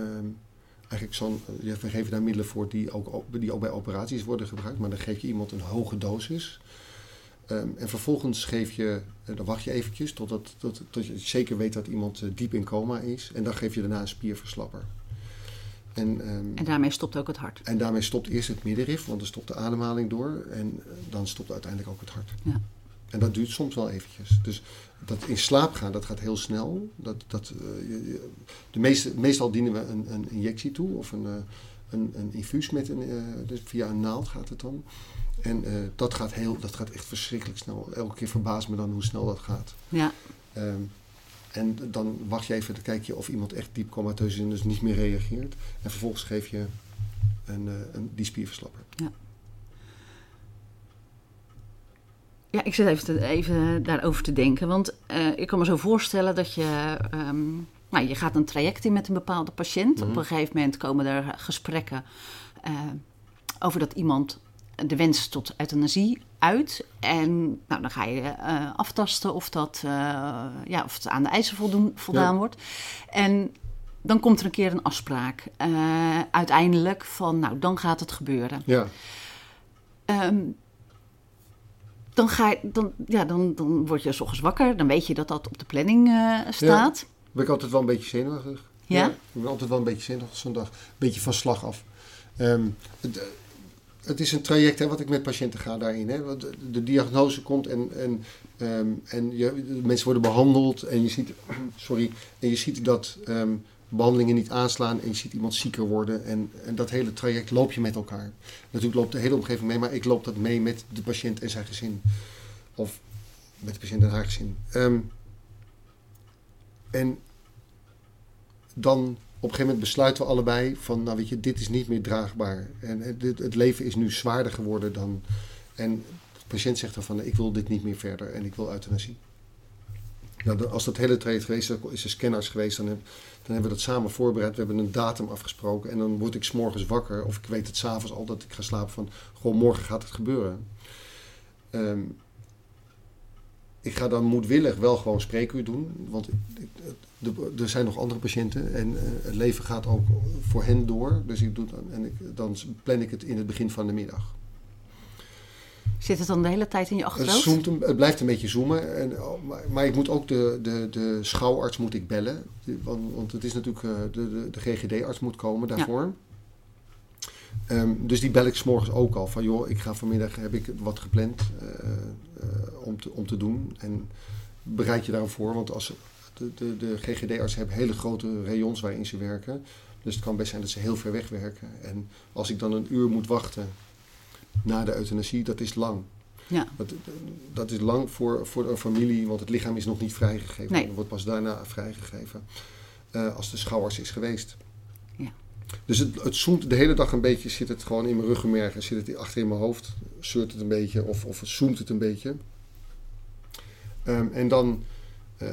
eigenlijk zo'n, we geven daar middelen voor die ook, die ook bij operaties worden gebruikt, maar dan geef je iemand een hoge dosis. Um, en vervolgens geef je, uh, dan wacht je eventjes totdat, tot, tot je zeker weet dat iemand uh, diep in coma is. En dan geef je daarna een spierverslapper. En, um, en, daarmee stopt ook het hart. En daarmee stopt eerst het middenrif, want dan stopt de ademhaling door. En dan stopt uiteindelijk ook het hart. Ja. En dat duurt soms wel eventjes. Dus dat in slaap gaan, dat gaat heel snel. Dat, dat, uh, de meeste, meestal dienen we een, een injectie toe of een, een, een infuus met een, uh, dus via een naald gaat het dan. En dat, gaat heel, dat gaat echt verschrikkelijk snel. Elke keer verbaast me dan hoe snel dat gaat. Ja. Um, en dan wacht je even, dan kijk je of iemand echt diep comateus is en dus niet meer reageert. En vervolgens geef je een, een, die spierverslapper. Ja. Ja, ik zit even, te, even daarover te denken. Want uh, ik kan me zo voorstellen dat je. Um, nou, je gaat een traject in met een bepaalde patiënt. Mm. Op een gegeven moment komen er gesprekken uh, over dat iemand de wens tot euthanasie uit. En nou, dan ga je uh, aftasten of, dat, ja, of het aan de eisen voldoen, voldaan ja. wordt. En dan komt er een keer een afspraak. uiteindelijk van, nou, dan gaat het gebeuren. Ja. Um, dan, ga je, dan, ja, dan, dan word je s ochtends wakker. Dan weet je dat dat op de planning uh, staat. Ja, ben ik altijd wel een beetje zenuwachtig. Ja? ja? Ik ben altijd wel een beetje zenuwachtig zo'n dag. Een beetje van slag af. Um, het, het, is een traject hè, wat ik met patiënten ga daarin. Hè. De, de diagnose komt en, en, um, en je, mensen worden behandeld. En je ziet, <clears throat> sorry, en je ziet dat um, behandelingen niet aanslaan en je ziet iemand zieker worden. En, en dat hele traject loop je met elkaar. Natuurlijk loopt de hele omgeving mee, maar ik loop dat mee met de patiënt en zijn gezin. Of met de patiënt en haar gezin. En dan op een gegeven moment besluiten we allebei van, nou weet je, dit is niet meer draagbaar. En het, het leven is nu zwaarder geworden dan... En de patiënt zegt dan van, ik wil dit niet meer verder en ik wil euthanasie. Nou, als dat hele traject geweest is, is er scanners geweest, dan, dan hebben we dat samen voorbereid. We hebben een datum afgesproken en dan word ik s'morgens wakker. Of ik weet het s'avonds al dat ik ga slapen van, gewoon morgen gaat het gebeuren. Um, ik ga dan moedwillig wel gewoon spreekuur doen. Want de, er zijn nog andere patiënten en uh, het leven gaat ook voor hen door. Dus ik doe dan, en ik, dan plan ik het in het begin van de middag. Zit het dan de hele tijd in je achterhoofd? Het, zoomt, het blijft een beetje zoomen. En, maar, maar, ik moet ook de, de, de schouwarts moet ik bellen. Want, want het is natuurlijk, uh, de, de, de GGD-arts moet komen daarvoor. Ja. Um, dus die bel ik s'morgens ook al. Van joh, ik ga vanmiddag, heb ik wat gepland uh, uh, om, te, om te doen. En bereid je daarop voor. Want als de, de, de GGD-artsen hebben hele grote rayons waarin ze werken. Dus het kan best zijn dat ze heel ver weg werken. En als ik dan een uur moet wachten na de euthanasie, dat is lang. Ja. Dat, dat is lang voor, voor een familie, want het lichaam is nog niet vrijgegeven. Nee. Het wordt pas daarna vrijgegeven uh, als de schouwers is geweest. Ja. Dus het, het zoomt de hele dag een beetje, zit het gewoon in mijn ruggenmerg en zit het achter in mijn hoofd, zeurt het een beetje of, of het zoomt het een beetje. Um, en dan, uh,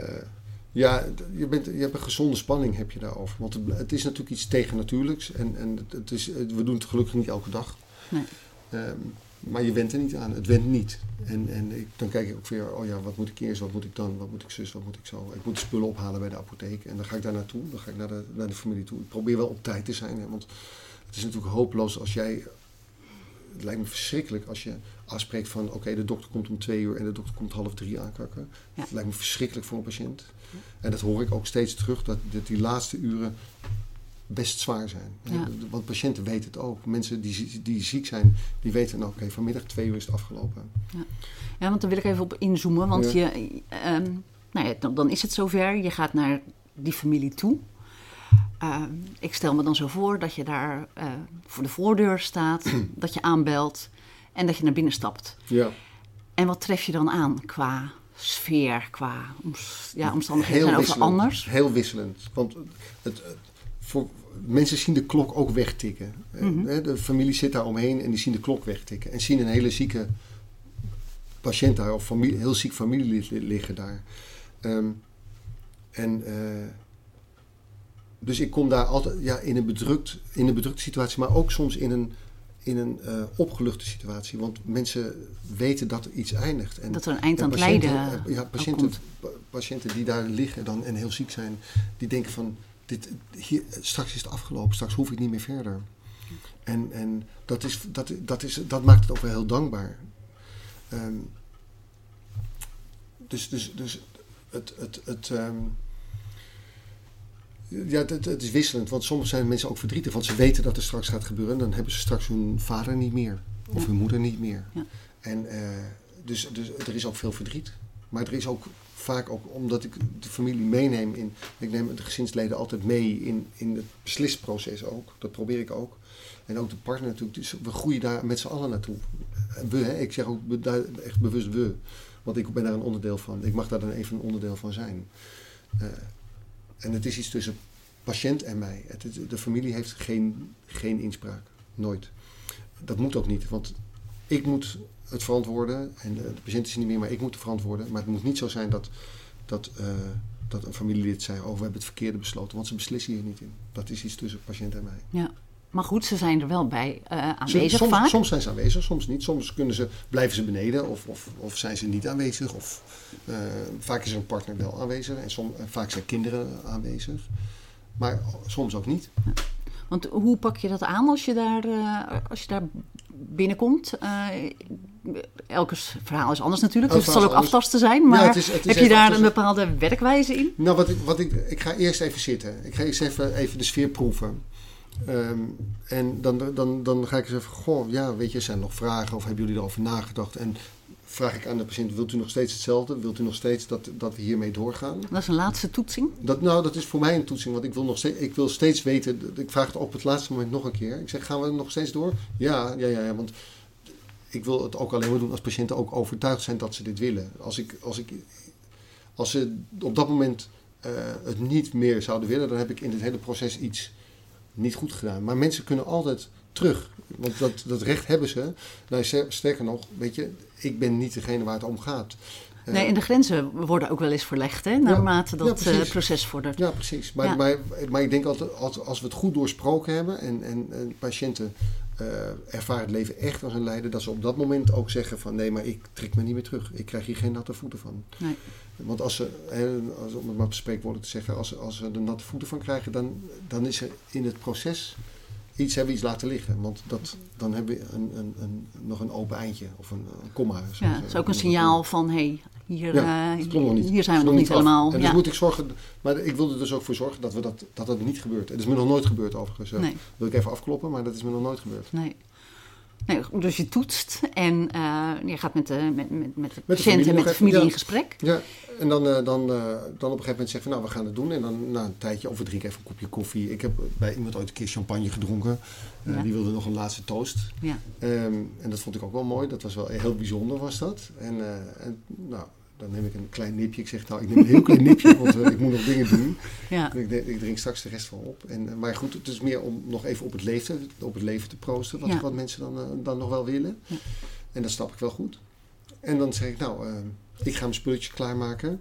Ja, je, bent, je hebt een gezonde spanning heb je daarover. Want het, het is natuurlijk iets tegennatuurlijks. En, en het, het is, we doen het gelukkig niet elke dag. Nee. Ehm, maar je went er niet aan. Het went niet. En, en ik, dan kijk ik ook weer, oh ja, wat moet ik eerst, wat moet ik dan, wat moet ik zus, wat moet ik zo. Ik moet de spullen ophalen bij de apotheek. En dan ga ik daar naartoe. Dan ga ik naar de, naar de familie toe. Ik probeer wel op tijd te zijn. Hè, want het is natuurlijk hopeloos als jij... Het lijkt me verschrikkelijk als je afspreekt van... Oké, de dokter komt om twee uur en de dokter komt half drie aankakken. Ja. Het lijkt me verschrikkelijk voor een patiënt. En dat hoor ik ook steeds terug. Dat, dat die laatste uren best zwaar zijn. Ja. Want patiënten weten het ook. Mensen die, die ziek zijn, die weten nou, oké, vanmiddag twee uur is het afgelopen. Ja, want daar wil ik even op inzoomen. Want Ja. je, ehm, nou ja, dan, dan is het zover. Je gaat naar die familie toe. Ehm, ik stel me dan zo voor dat je daar eh, voor de voordeur staat, <clears throat> dat je aanbelt en dat je naar binnen stapt. Ja. En wat tref je dan aan qua sfeer, qua ja, omstandigheden Heel zijn wisselend. anders? Heel wisselend. Want het, het- voor, mensen zien de klok ook wegtikken. Eh, Mhm. De familie zit daar omheen en die zien de klok wegtikken. En zien een hele zieke patiënt daar, of familie, heel ziek familielid li- liggen daar. Ehm, en eh, dus ik kom daar altijd ja, in, een bedrukt, in een bedrukte situatie, maar ook soms in een, in een eh, opgeluchte situatie. Want mensen weten dat er iets eindigt. En Dat er een eind aan het lijden eh, Ja, ook patiënten, patiënten die daar liggen dan en heel ziek zijn, die denken van, dit, hier, straks is het afgelopen, straks hoef ik niet meer verder. En, en dat, is, dat, dat, is, dat maakt het ook wel heel dankbaar. Ehm, dus, dus, dus het, het, het, ehm, ja, het, is wisselend, want soms zijn mensen ook verdrietig, want ze weten dat er straks gaat gebeuren. En dan hebben ze straks hun vader niet meer, of Ja. hun moeder niet meer. Ja. En eh, dus, dus er is ook veel verdriet. Maar er is ook vaak ook, omdat ik de familie meeneem in, ik neem de gezinsleden altijd mee in, in het beslisproces ook. Dat probeer ik ook. En ook de partner natuurlijk. Dus we groeien daar met z'n allen naartoe. We, hè, ik zeg ook echt bewust we. Want ik ben daar een onderdeel van. Ik mag daar dan even een onderdeel van zijn. Eh, en het is iets tussen patiënt en mij. Het, de familie heeft geen, geen inspraak. Nooit. Dat moet ook niet. Want ik moet het verantwoorden. En de, patiënt is niet meer, maar ik moet het verantwoorden. Maar het moet niet zo zijn dat, dat, eh, dat een familielid zei... oh, we hebben het verkeerde besloten. Want ze beslissen hier niet in. Dat is iets tussen patiënt en mij. Ja. Maar goed, ze zijn er wel bij eh, aanwezig soms, vaak. soms zijn ze aanwezig, soms niet. Soms kunnen ze, blijven ze beneden of, of, of zijn ze niet aanwezig. Of, eh, vaak is een partner wel aanwezig en som, en vaak zijn kinderen aanwezig. Maar soms ook niet. Want hoe pak je dat aan als je daar, eh, als je daar binnenkomt? Eh elke verhaal is anders natuurlijk, dus het zal ook anders. aftasten zijn. Maar Ja, het is- het is heb je daar aftasten. een bepaalde werkwijze in? Nou, wat ik, wat ik, ik ga eerst even zitten. Ik ga eerst even, even de sfeer proeven. Ehm, en dan, dan, dan ga ik eens even, goh, ja, weet je, zijn er nog vragen of hebben jullie erover nagedacht? En vraag ik aan de patiënt, wilt u nog steeds hetzelfde? Wilt u nog steeds dat, dat we hiermee doorgaan? Dat is een laatste toetsing. Dat, nou, dat is voor mij een toetsing, want ik wil, nog steeds, ik wil steeds weten. Ik vraag het op het laatste moment nog een keer. Ik zeg, gaan we nog steeds door? Ja, ja, ja, ja want ik wil het ook alleen maar doen als patiënten ook overtuigd zijn dat ze dit willen. Als, ik, als, ik, als ze op dat moment eh, het niet meer zouden willen, dan heb ik in dit hele proces iets niet goed gedaan. Maar mensen kunnen altijd terug, want dat, dat recht hebben ze. Nou, ster- sterker nog, weet je, ik ben niet degene waar het om gaat. Eh, Nee, en de grenzen worden ook wel eens verlegd, hè, naarmate ja, dat eh, proces vordert. Ja, precies. Maar, Ja. Maar, maar ik denk altijd, als, als we het goed doorsproken hebben en, en, en patiënten eh, ervaren het leven echt als een lijden, dat ze op dat moment ook zeggen van nee, maar ik trek me niet meer terug. Ik krijg hier geen natte voeten van. Nee. Want als ze, als, om het maar op spreekwoorden te zeggen, als, ze- als ze er natte voeten van krijgen, dan, dan is er in het proces iets, hebben iets laten liggen. Want dat, dan hebben we een, een, een, nog een open eindje of een, een komma. Ja, dat is ook een signaal van, hé, hey, hier, ja, eh, hier zijn we nog niet helemaal. En dus ja. moet ik zorgen, maar ik wil er dus ook voor zorgen dat we dat, dat, dat niet gebeurt. Het is me nog nooit gebeurd overigens. Nee. Dat wil ik even afkloppen, maar dat is me nog nooit gebeurd. Nee. Nee. Dus je toetst en eh, je gaat met de, met, met, met de patiënt en met de familie in gesprek. Ja, en dan, eh, dan, eh, dan op een gegeven moment zeggen van nou, we gaan het doen. En dan na een tijdje, of we drinken even een kopje koffie. Ik heb bij iemand ooit een keer champagne gedronken. Ja. Die wilde nog een laatste toast. Ja. Ehm, en dat vond ik ook wel mooi. Dat was wel heel bijzonder was dat. En, en nou, dan neem ik een klein nipje. Ik zeg nou, ik neem een heel klein nipje, want eh, ik moet nog dingen doen. Ja. Ik, ik drink straks de rest wel op. En, eh, maar goed, het is meer om nog even op het leven, op het leven te proosten. Wat, Ja. wat mensen dan, eh, dan nog wel willen. Ja. En dat snap ik wel goed. En dan zeg ik, nou, ik ga mijn spulletje klaarmaken.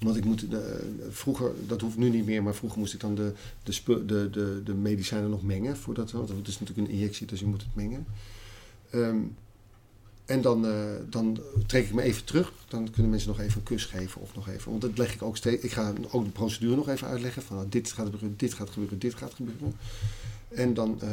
Want ik moet, de, vroeger, dat hoeft nu niet meer, maar vroeger moest ik dan de, de, spu- de, de, de medicijnen nog mengen. Voordat, want het is natuurlijk een injectie, dus je moet het mengen. Ehm, en dan, eh, dan trek ik me even terug. Dan kunnen mensen nog even een kus geven of nog even. Want dat leg ik ook steeds. Ik ga ook de procedure nog even uitleggen. Van nou, dit gaat gebeuren, dit gaat gebeuren, dit gaat gebeuren. En dan, eh,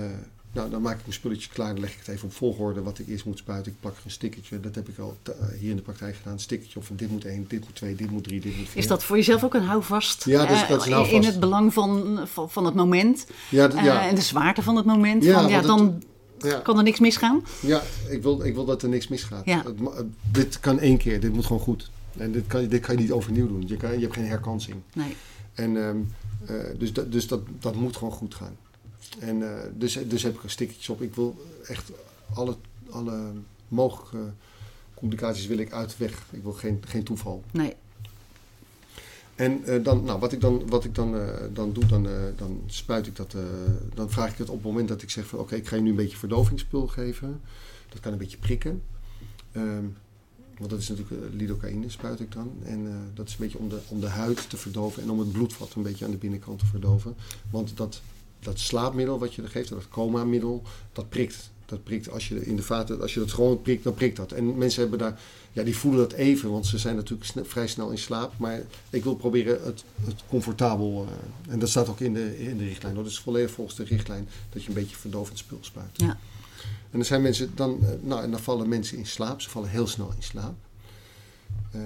nou, dan maak ik een spulletje klaar. Dan leg ik het even op volgorde wat ik eerst moet spuiten. Ik plak er een stickertje. Dat heb ik al eh, hier in de praktijk gedaan. Een stickertje op van dit moet één, dit moet twee, dit moet drie, dit moet vier. Is dat voor jezelf ook een houvast? Ja, dat is- dat is een in- houvast. In het belang van, van, van het moment Ja, ja, en de zwaarte van het moment. Ja, van, ja, het- dan ja. kan er niks misgaan. Ja, ik wil, ik wil dat er niks misgaat. Ja. Het dit kan één keer, dit moet gewoon goed. En dit kan, dit kan je niet overnieuw doen. Je, kan, je hebt geen herkansing. Nee. En, ehm, eh, dus dat, dus dat, dat moet gewoon goed gaan. En eh, dus, dus heb ik er stickertjes op. Ik wil echt alle, alle mogelijke complicaties wil ik uit de weg. Ik wil geen, geen toeval. nee. En eh, dan, nou, wat ik dan, wat ik dan, eh, dan doe, dan, eh, dan spuit ik dat. dan vraag ik het op het moment dat ik zeg van oké, ik ga je nu een beetje verdovingspul geven. Dat kan een beetje prikken. Ehm, want dat is natuurlijk lidocaïne, spuit ik dan. En dat is een beetje om de, om de huid te verdoven en om het bloedvat een beetje aan de binnenkant te verdoven. Want dat, dat slaapmiddel wat je er geeft, dat coma-middel, dat prikt. Dat prikt als je in de vaten, als je dat gewoon prikt, dan prikt dat. En mensen hebben daar, ja, die voelen dat even, want ze zijn natuurlijk sne- vrij snel in slaap. Maar ik wil proberen het, het comfortabel, eh, en dat staat ook in de, in de richtlijn. Dat is volledig volgens de richtlijn dat je een beetje verdovend spul spuit. Ja. En dan zijn mensen, dan, eh, nou, en dan vallen mensen in slaap. Ze vallen heel snel in slaap. Ehm,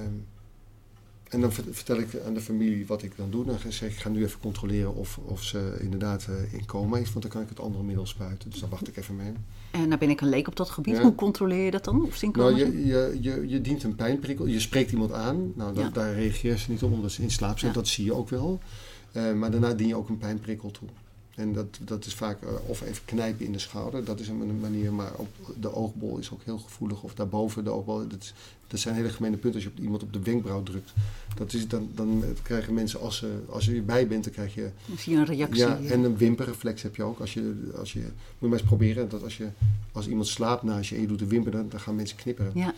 en dan ver- vertel ik aan de familie wat ik dan doe. Dan zeg ik, ik ga nu even controleren of, of ze inderdaad eh, in coma is. Want dan kan ik het andere middel spuiten. Dus dan wacht ik even mee. En nou ben ik een leek op dat gebied. Ja. Hoe controleer je dat dan? Of Nou, je, je, je, je dient een pijnprikkel. Je spreekt iemand aan. Nou, dat, Ja. daar reageert ze niet op omdat ze in slaap zijn. Dat zie je ook wel. Eh, maar daarna dien je ook een pijnprikkel toe. En dat, dat is vaak eh, of even knijpen in de schouder. Dat is een manier. Maar ook de oogbol is ook heel gevoelig. Of daarboven de oogbol. Dat, is- dat zijn hele gemene punten. Als je op iemand op de wenkbrauw drukt. Dat is, dan, dan krijgen mensen, als, ze, als je erbij bent, dan krijg je Dan zie je een reactie. ja, en een wimperreflex heb je ook. Als je, als je, moet je maar eens proberen. Dat als, je, als iemand slaapt naast je en je doet de wimper, dan, dan gaan mensen knipperen. Ja.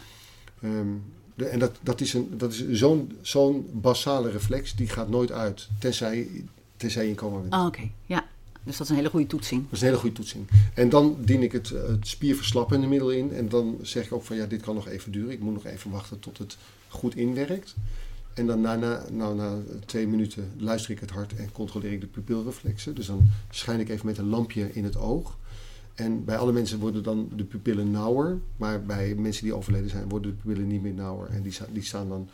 Ehm, de, en dat, dat is, een, dat is zo'n, zo'n basale reflex, die gaat nooit uit. Tenzij, tenzij je in coma bent. Ah, oké. Ja. Dus dat is een hele goede toetsing. Dat is een hele goede toetsing. En dan dien ik het, eh, het spierverslappende middel in. En dan zeg ik ook van ja, dit kan nog even duren. Ik moet nog even wachten tot het goed inwerkt. En dan na, na, nou, na twee minuten luister ik het hart en controleer ik de pupilreflexen. Dus dan schijn ik even met een lampje in het oog. En bij alle mensen worden dan de pupillen nauwer. Maar bij mensen die overleden zijn, worden de pupillen niet meer nauwer. En die, die staan dan,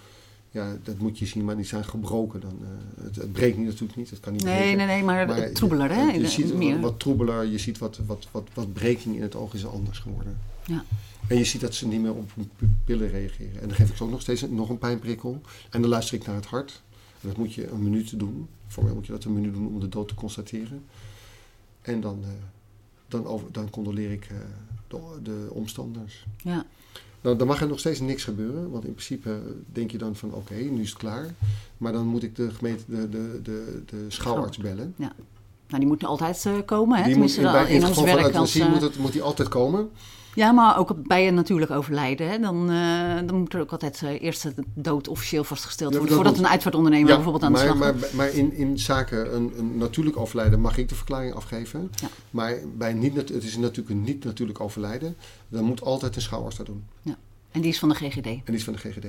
ja, dat moet je zien, maar die zijn gebroken. Dan, eh, het, het breekt niet natuurlijk niet, het kan niet Nee, breken. nee, nee, maar, Maar troebeler, hè? Je, je ziet Meer. wat, troebeler, je ziet wat, wat, wat, wat breking in het oog is anders geworden. Ja. En je ziet dat ze niet meer op hun pupillen reageren. En dan geef ik ze ook nog steeds een- nog een pijnprikkel. En dan luister ik naar het hart. En dat moet je een minuut doen. Voor mij moet je dat een minuut doen om de dood te constateren. En dan, eh, dan, over, dan condoleer ik eh, de, de omstanders. Ja. Nou, dan mag er nog steeds niks gebeuren. Want in principe denk je dan van oké, nu is het klaar. Maar dan moet ik de, gemeente, de, de, de, de schouwarts bellen. Nou, die moeten altijd eh, komen, hè? Die moet, Tenminste, in, bij, in, ons werk als... eh, moet, het, moet die altijd komen. Ja, maar ook bij een natuurlijk overlijden. Hè? Dan, eh, dan moet er ook altijd eh, eerst de dood officieel vastgesteld Ja, worden. dat Voordat een uitvaartondernemer Ja, bijvoorbeeld aan de maar, slag maar, maar in, in zaken een, een natuurlijk overlijden mag ik de verklaring afgeven. Ja. Maar bij niet, het is natuurlijk een niet natuurlijk overlijden. Dan moet altijd een schouwarts dat doen. En die is van de GGD. En die is van de GGD.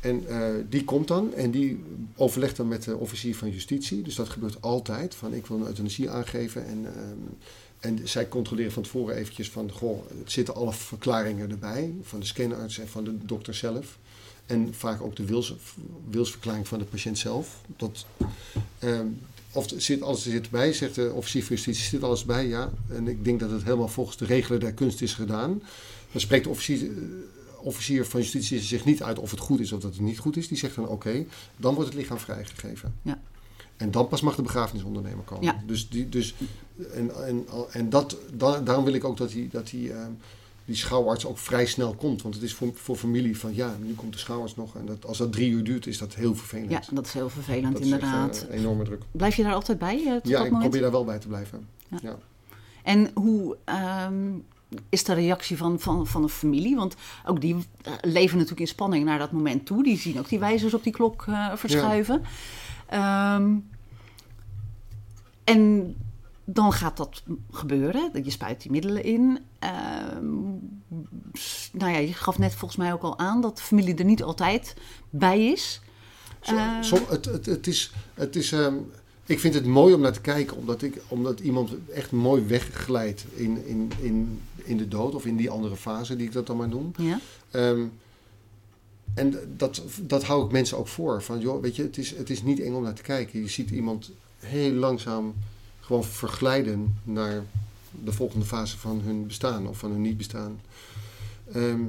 En eh, die komt dan en die overlegt dan met de officier van justitie. Dus dat gebeurt altijd. Van ik wil een euthanasie aangeven. En, ehm, en zij controleren van tevoren eventjes van... Goh, zitten alle verklaringen erbij. Van de scanarts en van de dokter zelf. En vaak ook de wils, wilsverklaring van de patiënt zelf. Dat, ehm, of zit alles er zit zegt de officier van justitie, zit alles bij, ja. En ik denk dat het helemaal volgens de regelen der kunst is gedaan. Dan spreekt de officier, eh, officier van justitie zich niet uit of het goed is of dat het niet goed is. Die zegt dan oké, dan wordt het lichaam vrijgegeven. Ja. En dan pas mag de begrafenisondernemer komen. Ja. Dus, die, dus en, en, en dat, da- daarom wil ik ook dat die, dat die, ehm, die schouwarts ook vrij snel komt. Want het is voor, voor familie van ja, nu komt de schouwarts nog. En dat, als dat drie uur duurt, is dat heel vervelend. Ja, dat is heel vervelend dat is echt, inderdaad. eh, enorme druk. Blijf je daar altijd bij, eh, tot Ja, dat ik moment? probeer daar wel bij te blijven. Ja. Ja. En hoe, ehm, is de reactie van, van, van de familie? Want ook die eh, leven natuurlijk in spanning naar dat moment toe. Die zien ook die wijzers op die klok eh, verschuiven. Ehm, en dan gaat dat gebeuren. Je spuit die middelen in. Ehm, nou ja, je gaf net volgens mij ook al aan dat de familie er niet altijd bij is. Zo, Eh, zo- het, het, het is, het is, ehm, ik vind het mooi om naar te kijken, omdat, ik, omdat iemand echt mooi wegglijdt in, in, in, in de dood of in die andere fase, die ik dat dan maar noem. ja? Ehm, en dat, dat hou ik mensen ook voor. Van, joh, weet je, het is, het is niet eng om naar te kijken. Je ziet iemand heel langzaam gewoon verglijden naar de volgende fase van hun bestaan of van hun niet bestaan. Ehm,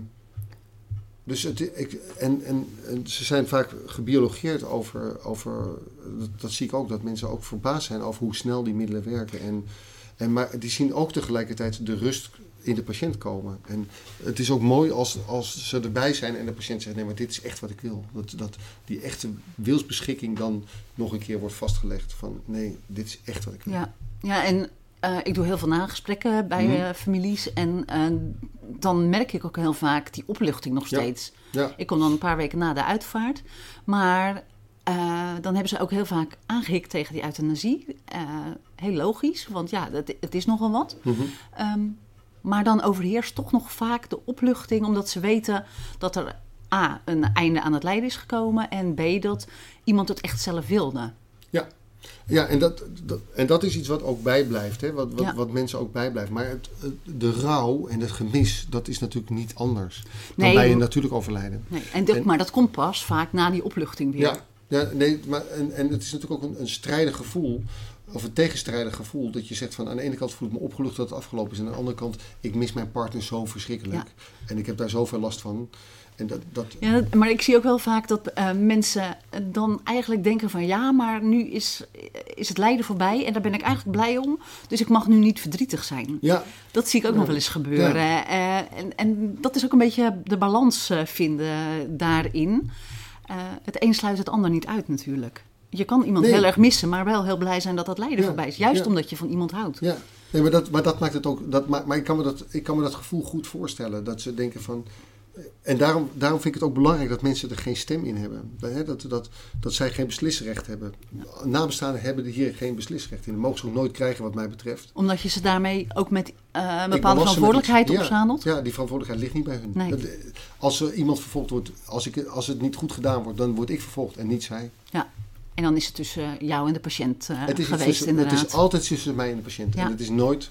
dus het, ik, en, en, en ze zijn vaak gebiologeerd over, over dat, dat zie ik ook, dat mensen ook verbaasd zijn over hoe snel die middelen werken. En, en, maar die zien ook tegelijkertijd de rust in de patiënt komen. En het is ook mooi als, als ze erbij zijn en de patiënt zegt: nee, maar dit is echt wat ik wil. Dat, dat die echte wilsbeschikking dan nog een keer wordt vastgelegd: van nee, dit is echt wat ik wil. Ja, ja en eh, ik doe heel veel nagesprekken bij Mhm. eh, families. En eh, dan merk ik ook heel vaak die opluchting nog steeds. Ja, Ik kom dan een paar weken na de uitvaart. Maar dan hebben ze ook heel vaak aangehikt tegen die euthanasie. Heel logisch, want ja, het, het is nogal wat. Mhm. Ehm, maar dan overheerst toch nog vaak de opluchting, omdat ze weten dat er A, een einde aan het lijden is gekomen. En B, dat iemand het echt zelf wilde. Ja, en dat, dat, en dat is iets wat ook bijblijft, hè? Wat, wat, Ja. wat mensen ook bijblijft. Maar het, de rouw en het gemis, dat is natuurlijk niet anders dan Nee, bij een natuurlijk overlijden. Nee, en dat, En- maar dat komt pas vaak na die opluchting weer. Ja, ja nee, maar, en, en het is natuurlijk ook een, een strijdig gevoel, of een tegenstrijdig gevoel, dat je zegt van aan de ene kant voel ik me opgelucht dat het afgelopen is, en aan de andere kant, ik mis mijn partner zo verschrikkelijk. En ik heb daar zoveel last van. En dat, dat, Ja, maar ik zie ook wel vaak dat eh, mensen dan eigenlijk denken van ja, maar nu is, is het lijden voorbij en daar ben ik eigenlijk blij om. Dus ik mag nu niet verdrietig zijn. ja, Dat zie ik ook Ja. nog wel eens gebeuren. Eh, en, en dat is ook een beetje de balans eh, vinden daarin. Het een sluit het ander niet uit natuurlijk. Je kan iemand Nee. heel erg missen, maar wel heel blij zijn dat dat lijden Ja, voorbij is. Juist ja. omdat je van iemand houdt. Ja, nee, maar, dat, maar dat maakt het ook. Dat maakt, maar ik kan, me dat, ik kan me dat gevoel goed voorstellen. Dat ze denken van. En daarom, daarom vind ik het ook belangrijk dat mensen er geen stem in hebben. Dat, dat, dat zij geen beslisrecht hebben. Nabestaanden hebben hier geen beslisrecht in. Dat mogen ze ook nooit krijgen, wat mij betreft. Omdat je ze daarmee ook met eh, een bepaalde verantwoordelijkheid. Ja, opzadelt. Ja, die verantwoordelijkheid ligt niet bij hun. Nee. Dat- Als er iemand vervolgd wordt, als, ik, als het niet goed gedaan wordt, dan word ik vervolgd en niet zij. En dan is het tussen jou en de patiënt eh, het, is geweest tussen- inderdaad. het is altijd tussen mij en de patiënt. Ja. En het is nooit.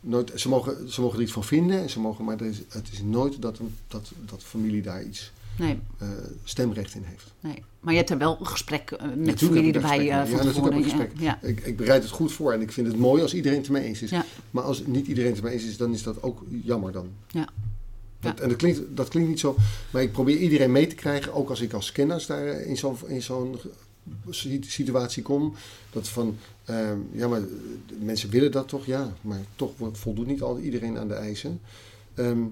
nooit ze, mogen, ze mogen er iets van vinden, en ze mogen, maar is, het is nooit dat, een, dat, dat familie daar iets Nee, eh, stemrecht in heeft. nee. Maar je hebt er wel een gesprek eh, met Natuurlijk familie erbij mee. Ja, natuurlijk heb ik tevoren. gesprek. Ja, Ik, ik bereid het goed voor en ik vind het mooi als iedereen het ermee eens is. Ja. Maar als niet iedereen het ermee eens is, dan is dat ook jammer dan. Ja. Dat, Ja. En dat klinkt, dat klinkt niet zo, maar ik probeer iedereen mee te krijgen, ook als ik als kennis daar in zo'n in zo'n situatie kom. Dat van, ehm, ja, maar mensen willen dat toch? Ja, maar toch voldoet niet al iedereen aan de eisen. Ehm,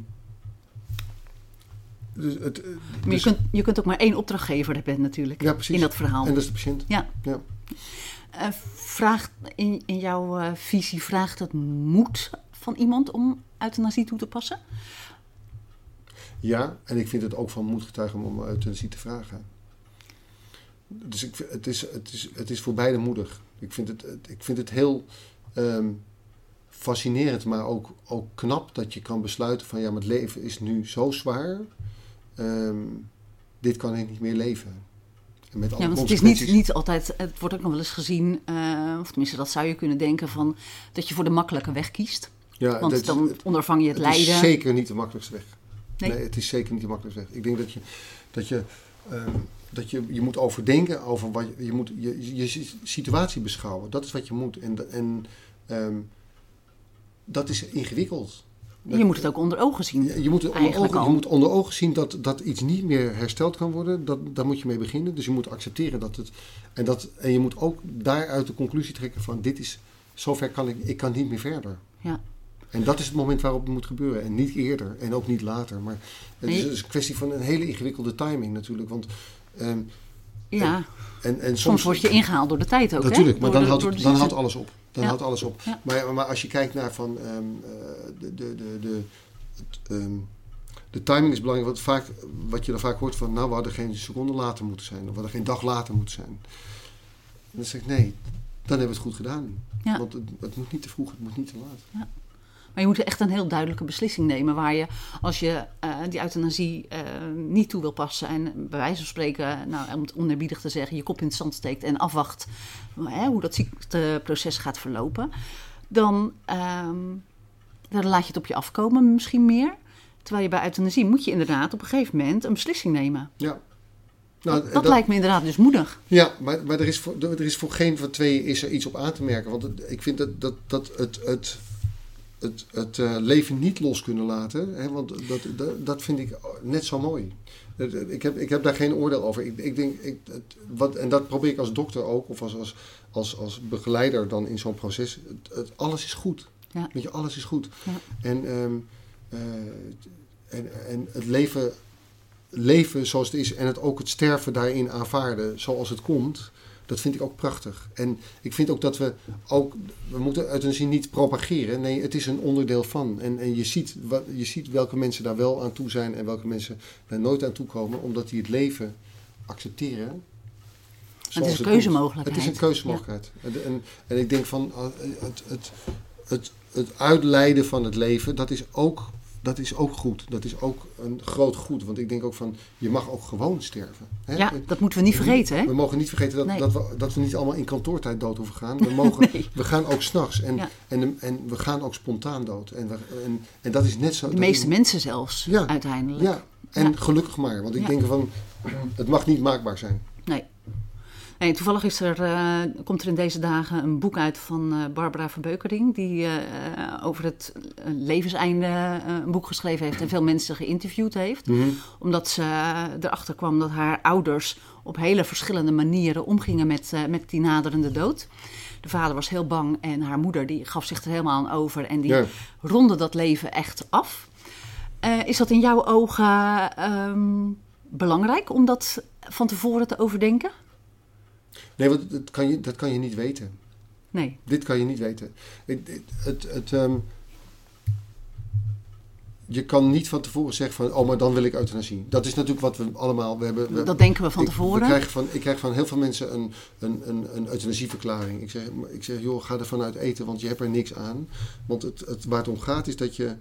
dus het, eh, Maar je dus- kunt, je kunt ook maar één opdrachtgever hebben natuurlijk ja, precies. in dat verhaal. En dat is de patiënt. Ja. Ja. Eh, vraagt in, in jouw eh, visie, vraagt het moed van iemand om euthanasie toe te passen? Ja, en ik vind het ook van moed getuigen om euthanasie te vragen. Dus ik, het, is, het, is, het is voor beide moedig. Ik vind het, het- ik vind het heel ehm, fascinerend, maar ook, ook knap dat je kan besluiten van ja, het leven is nu zo zwaar. ehm, dit kan ik niet meer leven. En met alle Ja, want het is niet, niet altijd, het wordt ook nog wel eens gezien, eh, of tenminste dat zou je kunnen denken, van, dat je voor de makkelijke weg kiest. ja, Want dat dan ondervang je het, het lijden. is zeker niet de makkelijkste weg. Nee. Nee. het is zeker niet de makkelijkste weg. Ik denk dat je, dat je, ehm, dat je, je moet overdenken over wat je, je moet je, je situatie beschouwen. Dat is wat je moet. En, en ehm, dat is ingewikkeld. je moet het ook onder ogen zien. Je, moet onder ogen, je moet onder ogen zien dat, dat iets niet meer hersteld kan worden. Dat, daar moet je mee beginnen. Dus je moet accepteren dat het. En, dat, en je moet ook daaruit de conclusie trekken van dit is. Zover kan ik, ik kan niet meer verder. Ja. En dat is het moment waarop het moet gebeuren. En niet eerder en ook niet later. Maar het is een kwestie van een hele ingewikkelde timing natuurlijk. Want ehm, Ja, En, en soms, word je ingehaald door de tijd ook. Natuurlijk, hè? maar dan, de- houdt, dan houdt alles op. Dan Ja. houdt alles op. Ja. Maar, maar als je kijkt naar van, ehm, eh, de, de, de, de, het, ehm, de timing is belangrijk. Want vaak, wat je dan vaak hoort van, nou we hadden geen seconde later moeten zijn. Of we hadden geen dag later moeten zijn. En dan zeg ik, nee, dan hebben we het goed gedaan. Ja. Want het, het moet niet te vroeg, het moet niet te laat. Maar je moet echt een heel duidelijke beslissing nemen. Waar je, als je eh, die euthanasie eh, niet toe wil passen. en bij wijze van spreken, nou, om het oneerbiedig te zeggen. je kop in het zand steekt en afwacht hoe dat ziekteproces gaat verlopen. dan, ehm, dan laat je het op je afkomen, misschien meer. Terwijl je bij euthanasie moet je inderdaad op een gegeven moment een beslissing nemen. Ja. Nou, dat, lijkt me inderdaad dus moedig. Ja, maar, maar er, is voor, er is voor geen van twee is er iets op aan te merken. Want het- ik vind dat, dat, dat het, het, het, het eh, leven niet los kunnen laten. Hè, want dat, dat, dat vind ik net zo mooi. Ik heb, ik heb daar geen oordeel over. Ik, ik denk, ik, het, wat, en dat probeer ik als dokter ook, of als, als, als, als begeleider dan in zo'n proces. Het, het- alles is goed. Ja. Weet je, alles is goed. Ja. En, ehm, eh, en, en het leven, leven zoals het is en het ook het sterven daarin aanvaarden zoals het komt, dat vind ik ook prachtig. En ik vind ook dat we ook, we moeten euthanasie niet propageren. Nee, het is een onderdeel van. En, en je, ziet wat, je ziet welke mensen daar wel aan toe zijn en welke mensen daar nooit aan toe komen, omdat die het leven accepteren. Het is een keuzemogelijkheid. Het is een keuzemogelijkheid. En, en, en ik denk van uh, het, het, het, het uitleiden van het leven, dat is, ook, dat is ook goed. Dat is ook een groot goed. Want ik denk ook van, je mag ook gewoon sterven. Hè? Ja, dat moeten we niet vergeten, hè? We mogen niet vergeten dat, Nee. dat, we, dat we niet allemaal in kantoortijd dood hoeven gaan. We, <laughs> mogen, Nee. we gaan ook s'nachts. En, Ja. en, en we gaan ook spontaan dood. En, we, en, en dat is net zo. De meeste mensen zelfs, Ja. uiteindelijk. Ja, en Ja. gelukkig maar. Want ik denk van, het mag niet maakbaar zijn. Nee. toevallig is er, eh, komt er in deze dagen een boek uit van eh, Barbara Verbeukering... die eh, over het levenseinde een boek geschreven heeft... en veel mensen geïnterviewd heeft. Omdat ze erachter kwam dat haar ouders op hele verschillende manieren omgingen met, met die naderende dood. De vader was heel bang en haar moeder die gaf zich er helemaal aan over... en die Ja. ronde dat leven echt af. Is dat in jouw ogen ehm, belangrijk om dat van tevoren te overdenken? Nee, want dat kan je, dat kan je niet weten. Nee. Dit kan je niet weten. Het, het, het, het, ehm, je kan niet van tevoren zeggen van, oh, maar dan wil ik euthanasie. Dat is natuurlijk wat we allemaal, we hebben... we- Dat denken we van ik, tevoren. we krijgen van, ik krijg van heel veel mensen een, een, een, een euthanasieverklaring. Ik zeg, ik zeg, joh, ga er vanuit eten, want je hebt er niks aan. Want het, het, waar het om gaat is dat je,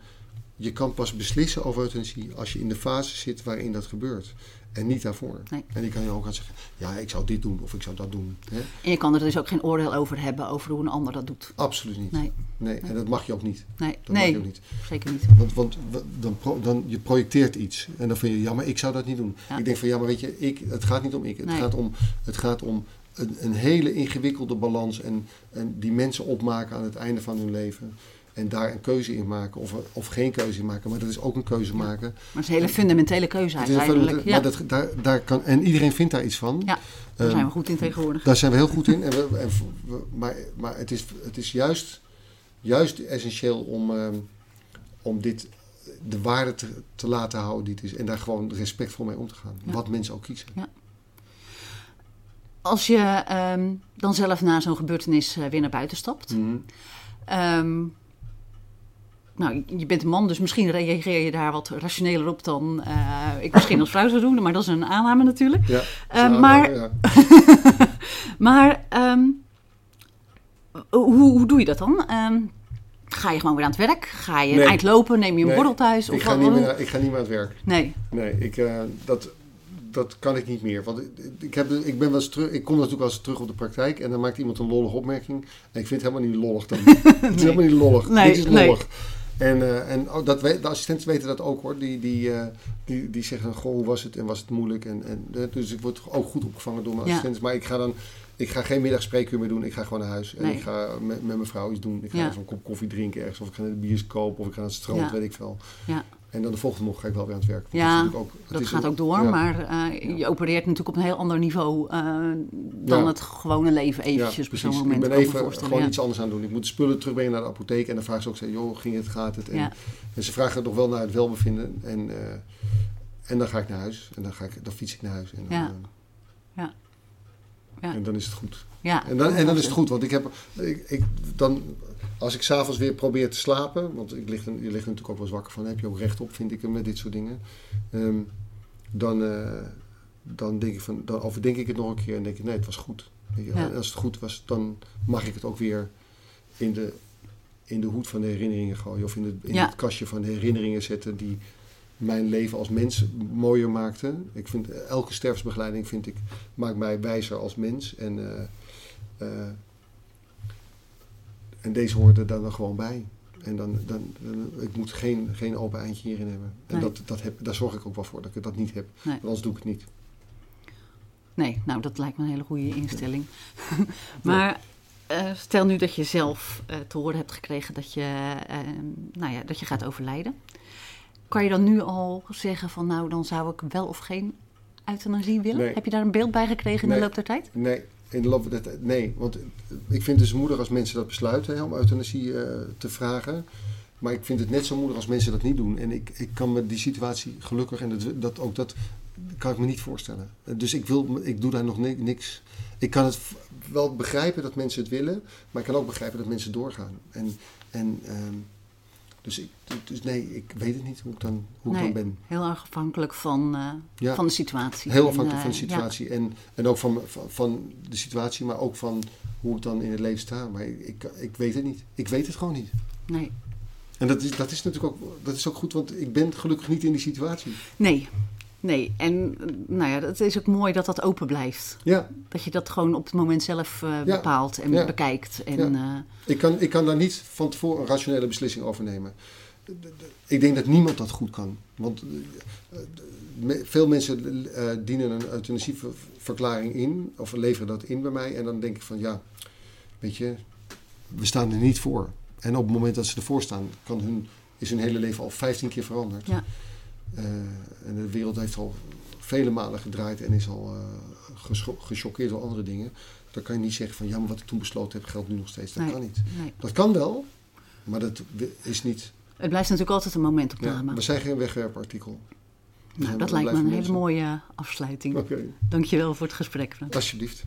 je kan pas beslissen over euthanasie als je in de fase zit waarin dat gebeurt. En niet daarvoor. Nee. En ik kan je ook gaan zeggen, ja, ik zou dit doen of ik zou dat doen. Hè? En je kan er dus ook geen oordeel over hebben over hoe een ander dat doet. Absoluut niet. Nee, Nee, en dat mag je ook niet. nee, Dat mag je ook niet. zeker niet. Want, want dan, pro- dan je projecteert iets. En dan vind je, ja, maar ik zou dat niet doen. Ja. Ik denk van, ja, maar weet je, ik, het gaat niet om ik. Het gaat om, het gaat om een, een hele ingewikkelde balans. En, en die mensen opmaken aan het einde van hun leven. En daar een keuze in maken. Of, of geen keuze in maken. Maar dat is ook een keuze maken. Maar het is een hele fundamentele keuze fundament- Ja, maar dat, daar, daar kan, en iedereen vindt daar iets van. ja daar Ehm, zijn we goed in tegenwoordig. Daar zijn we heel goed in. En we, en we- maar maar het is, het is juist, juist essentieel om, ehm, om dit de waarde te, te laten houden die het is. En daar gewoon respectvol mee om te gaan. Ja. Wat mensen ook kiezen. Als je ehm, dan zelf na zo'n gebeurtenis eh, weer naar buiten stapt. Mhm. Nou, je bent een man, dus misschien reageer je daar wat rationeler op dan eh, ik misschien als vrouw zou doen. Maar dat is een aanname natuurlijk. Ja, Eh, maar- ja. <laughs> Maar ehm, hoe, hoe doe je dat dan? Ehm, ga je gewoon weer aan het werk? Ga je Nee. eind lopen? Neem je een Nee, borrel thuis? ik, Of ga wat- niet meer, ik ga niet meer aan het werk. Nee, Nee, ik, eh, dat, dat kan ik niet meer. Want ik, ik, heb, ik, ben wel eens terug, ik kom natuurlijk wel eens terug op de praktijk. En dan maakt iemand een lollige opmerking. En ik vind het helemaal niet lollig dan. <laughs> Het is helemaal niet lollig. Nee, Dit is nee. lollig. En, eh, en dat de assistenten weten dat ook hoor. Die, die, eh, die, die zeggen, goh, hoe was het en was het moeilijk? En, en, eh, dus ik word ook goed opgevangen door mijn Ja. assistenten. Maar ik ga dan... Ik ga geen middagspreekuur meer doen. Ik ga gewoon naar huis. En Nee. ik ga met, met mijn vrouw iets doen. Ik ga Ja. even een kop koffie drinken ergens. Of ik ga naar de bioscoop. Of ik ga naar het strand, Ja. weet ik veel. ja. En dan de volgende morgen ga ik wel weer aan het werk. Want Ja, natuurlijk ook, dat gaat ook door. ja. Maar eh, je opereert natuurlijk op een heel ander niveau eh, dan Ja. het gewone leven eventjes op zo'n moment. Ik ben even gewoon ja. iets anders aan doen. Ik moet de spullen terugbrengen naar de apotheek. En dan vragen ze ook, joh, ging het, gaat het? En, Ja. en ze vragen nog wel naar het welbevinden. En, eh, en dan ga ik naar huis. En dan, ga ik, dan fiets ik naar huis. En dan, Ja. Ja. Ja. En dan is het goed. Ja, En dan, en dan is het goed, want ik heb, ik, ik, dan, als ik s'avonds weer probeer te slapen, want ik lig, je ligt er natuurlijk ook wel eens wakker van, heb je ook recht op, vind ik, met dit soort dingen. Ehm, dan, eh, dan, denk ik van, dan overdenk ik het nog een keer en denk ik, nee, het was goed. Ja. Als het goed was, dan mag ik het ook weer in de, in de hoed van de herinneringen gooien. Of in, het, in Ja. het kastje van de herinneringen zetten die mijn leven als mens mooier maakte. Ik vind, elke sterfsbegeleiding vind ik, maakt mij wijzer als mens. En, eh, eh, en deze hoort er dan, gewoon bij. En dan, dan, dan- ik moet geen, geen open eindje hierin hebben. En Nee. dat, dat heb, daar zorg ik ook wel voor, dat ik dat niet heb. Nee. Want anders doe ik het niet. Nee, nou dat lijkt me een hele goede instelling. <laughs> maar eh, stel nu dat je zelf te horen hebt gekregen dat je, nou ja, dat je gaat overlijden. Kan je dan nu al zeggen van nou dan zou ik wel of geen euthanasie willen? Nee. Heb je daar een beeld bij gekregen in Nee. de loop der tijd? Nee, in de loop van de tijd- nee, want ik vind het dus moedig als mensen dat besluiten hè, om euthanasie eh, te vragen. Maar ik vind het net zo moedig als mensen dat niet doen. En ik, ik kan me die situatie gelukkig, en dat, dat, ook dat kan ik me niet voorstellen. Dus ik, wil, ik doe daar nog ni- niks. Ik kan het wel begrijpen dat mensen het willen, maar ik kan ook begrijpen dat mensen doorgaan. En, en, ehm, dus, ik, dus nee, ik weet het niet hoe ik dan, hoe ik dan ben. Heel erg afhankelijk van, eh, Ja. van de situatie. Heel En, afhankelijk van de eh, ja. situatie. En, en ook van, van, van de situatie, maar ook van hoe ik dan in het leven sta. Maar ik, ik weet het niet. Ik weet het gewoon niet. Nee. En dat is, dat is natuurlijk ook, dat is ook goed, want ik ben gelukkig niet in die situatie. nee, nee. En nou ja, het is ook mooi dat dat open blijft. Ja, Dat je dat gewoon op het moment zelf eh, bepaalt en Ja. bekijkt. En, eh, ik kan, ik kan daar niet van tevoren een rationele beslissing over nemen. Ik denk dat niemand dat goed kan. Want eh, veel mensen dienen een euthanasieverklaring in, of leveren dat in bij mij. En dan denk ik van ja, weet je, we staan er niet voor. En op het moment dat ze ervoor staan, kan hun, is hun hele leven al 15 keer veranderd. Ja. Eh, en de wereld heeft al vele malen gedraaid en is al eh, gechoqueerd door andere dingen. Dan kan je niet zeggen van ja, maar wat ik toen besloten heb geldt nu nog steeds. Dat Nee. kan niet. nee. Dat kan wel, maar dat is niet. Het blijft natuurlijk altijd een Ja, momentopname. we zijn geen wegwerpartikel. We nou, dat lijkt me een hele mooie afsluiting. Oké, Dankjewel voor het gesprek. Alsjeblieft.